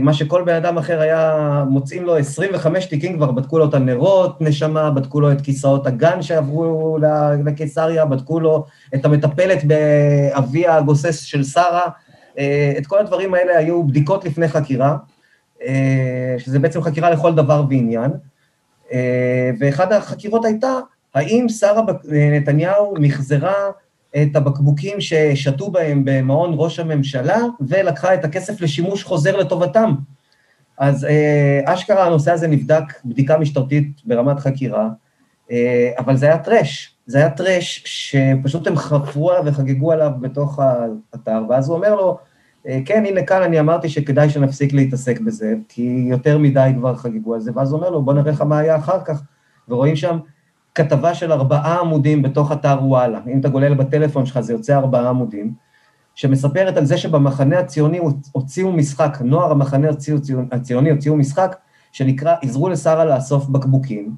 מה שכל בן אדם אחר היה, מוצאים לו 25 תיקים כבר, בדקו לו את הנרות, נשמה, בדקו לו את כיסאות הגן שעברו לקיסריה, בדקו לו את המטפלת באביה הגוסס של שרה, את כל הדברים האלה היו בדיקות לפני חקירה, שזה בעצם חקירה לכל דבר ועניין, ואחת החקירות הייתה, האם שרה נתניהו מחזרה את הבקבוקים ששתו בהם במעון ראש הממשלה, ולקחה את הכסף לשימוש חוזר לטובתם. אז אה, אשכרה הנושא הזה נבדק בדיקה משטרתית ברמת חקירה, אה, אבל זה היה טרש, זה היה טרש שפשוט הם חפרו עליו וחגגו עליו בתוך האתר, ואז הוא אומר לו, אה, כן, הנה כאן אני אמרתי שכדאי שנפסיק להתעסק בזה, כי יותר מדי כבר חגגו על זה, ואז הוא אומר לו, בוא נראה לך מה היה אחר כך, ורואים שם כתבה של ארבעה עמודים בתוך אתר וואלה. אם אתה גולל בטלפון שלך, זה יוצא ארבעה עמודים, שמספרת על זה שבמחנה הציוני הוציאו משחק, נוער המחנה הציוני הוציאו משחק, שנקרא, עזרו לשרה לאסוף בקבוקים,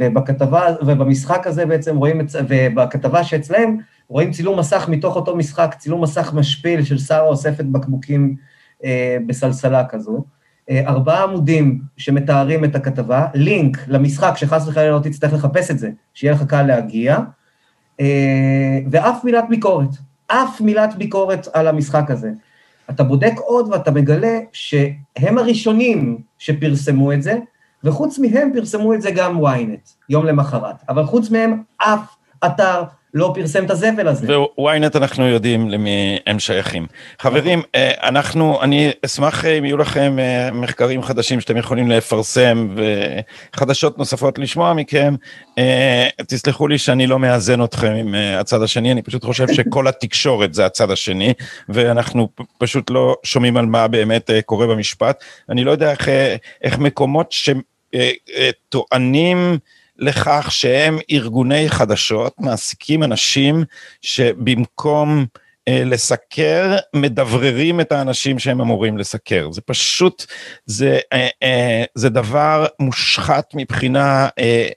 ובכתבה, ובמשחק הזה בעצם רואים, ובכתבה שאצלם, רואים צילום מסך מתוך אותו משחק, צילום מסך משפיל של שרה אוספת בקבוקים אה, בסלסלה כזו. אה, ארבעה עמודים שמתארים את הכתבה, לינק למשחק, שחס וחלילה לא תצטרך לחפש את זה, שיהיה לך קל להגיע, אה, ואף מילת ביקורת, אף מילת ביקורת על המשחק הזה. אתה בודק עוד ואתה מגלה שהם הראשונים שפרסמו את זה, וחוץ מהם פרסמו את זה גם ynet, יום למחרת. אבל חוץ מהם, אף אתר לא פרסם את הזבל הזה. וויינט אנחנו יודעים למי הם שייכים. חברים, אה, אנחנו, אני אשמח אם יהיו לכם אה, מחקרים חדשים שאתם יכולים לפרסם וחדשות נוספות לשמוע מכם. אה, תסלחו לי שאני לא מאזן אתכם עם הצד השני, אני פשוט חושב שכל התקשורת זה הצד השני, ואנחנו פשוט לא שומעים על מה באמת קורה במשפט. אני לא יודע איך, איך מקומות שטוענים, לכך שהם ארגוני חדשות, מעסיקים אנשים שבמקום אה, לסקר, מדבררים את האנשים שהם אמורים לסקר. זה פשוט, זה, אה, אה, זה דבר מושחת מבחינה... אה,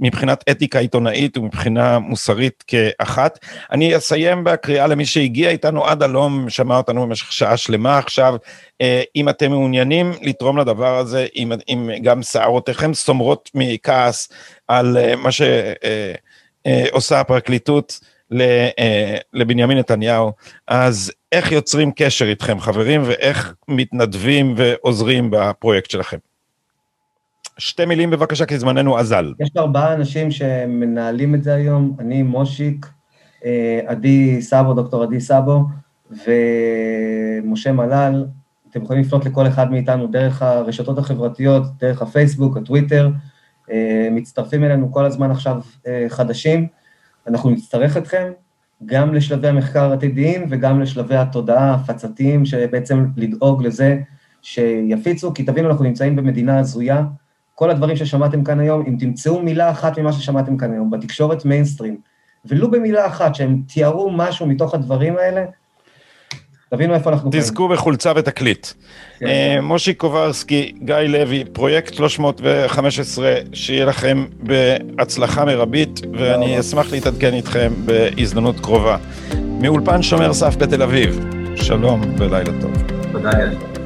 מבחינת אתיקה עיתונאית ומבחינה מוסרית כאחת. אני אסיים בקריאה למי שהגיע איתנו עד הלום, שמע אותנו במשך שעה שלמה עכשיו. אה, אם אתם מעוניינים לתרום לדבר הזה, אם, אם גם שערותיכם סומרות מכעס על אה, מה שעושה הפרקליטות, לבנימין נתניהו, אז איך יוצרים קשר איתכם חברים ואיך מתנדבים ועוזרים בפרויקט שלכם? שתי מילים בבקשה, כי זמננו אזל. יש ארבעה אנשים שמנהלים את זה היום, אני, מושיק, אה, עדי סאבו, דוקטור עדי סאבו, ומשה מלל. אתם יכולים לפנות לכל אחד מאיתנו דרך הרשתות החברתיות, דרך הפייסבוק, הטוויטר. אה, מצטרפים אלינו כל הזמן עכשיו אה, חדשים. אנחנו נצטרך אתכם גם לשלבי המחקר העתידיים וגם לשלבי התודעה ההפצתיים, שבעצם לדאוג לזה שיפיצו, כי תבינו, אנחנו נמצאים במדינה הזויה, כל הדברים ששמעתם כאן היום, אם תמצאו מילה אחת ממה ששמעתם כאן היום בתקשורת מיינסטרים, ולו במילה אחת שהם תיארו משהו מתוך הדברים האלה, תבינו איפה אנחנו... תזכו בחולצה ותקליט. כן. אה, מושי קוברסקי, גיא לוי, פרויקט 315, שיהיה לכם בהצלחה מרבית, ואני אשמח להתעדכן איתכם בהזדמנות קרובה. מאולפן שומר סף בתל אביב, שלום ולילה טוב. תודה.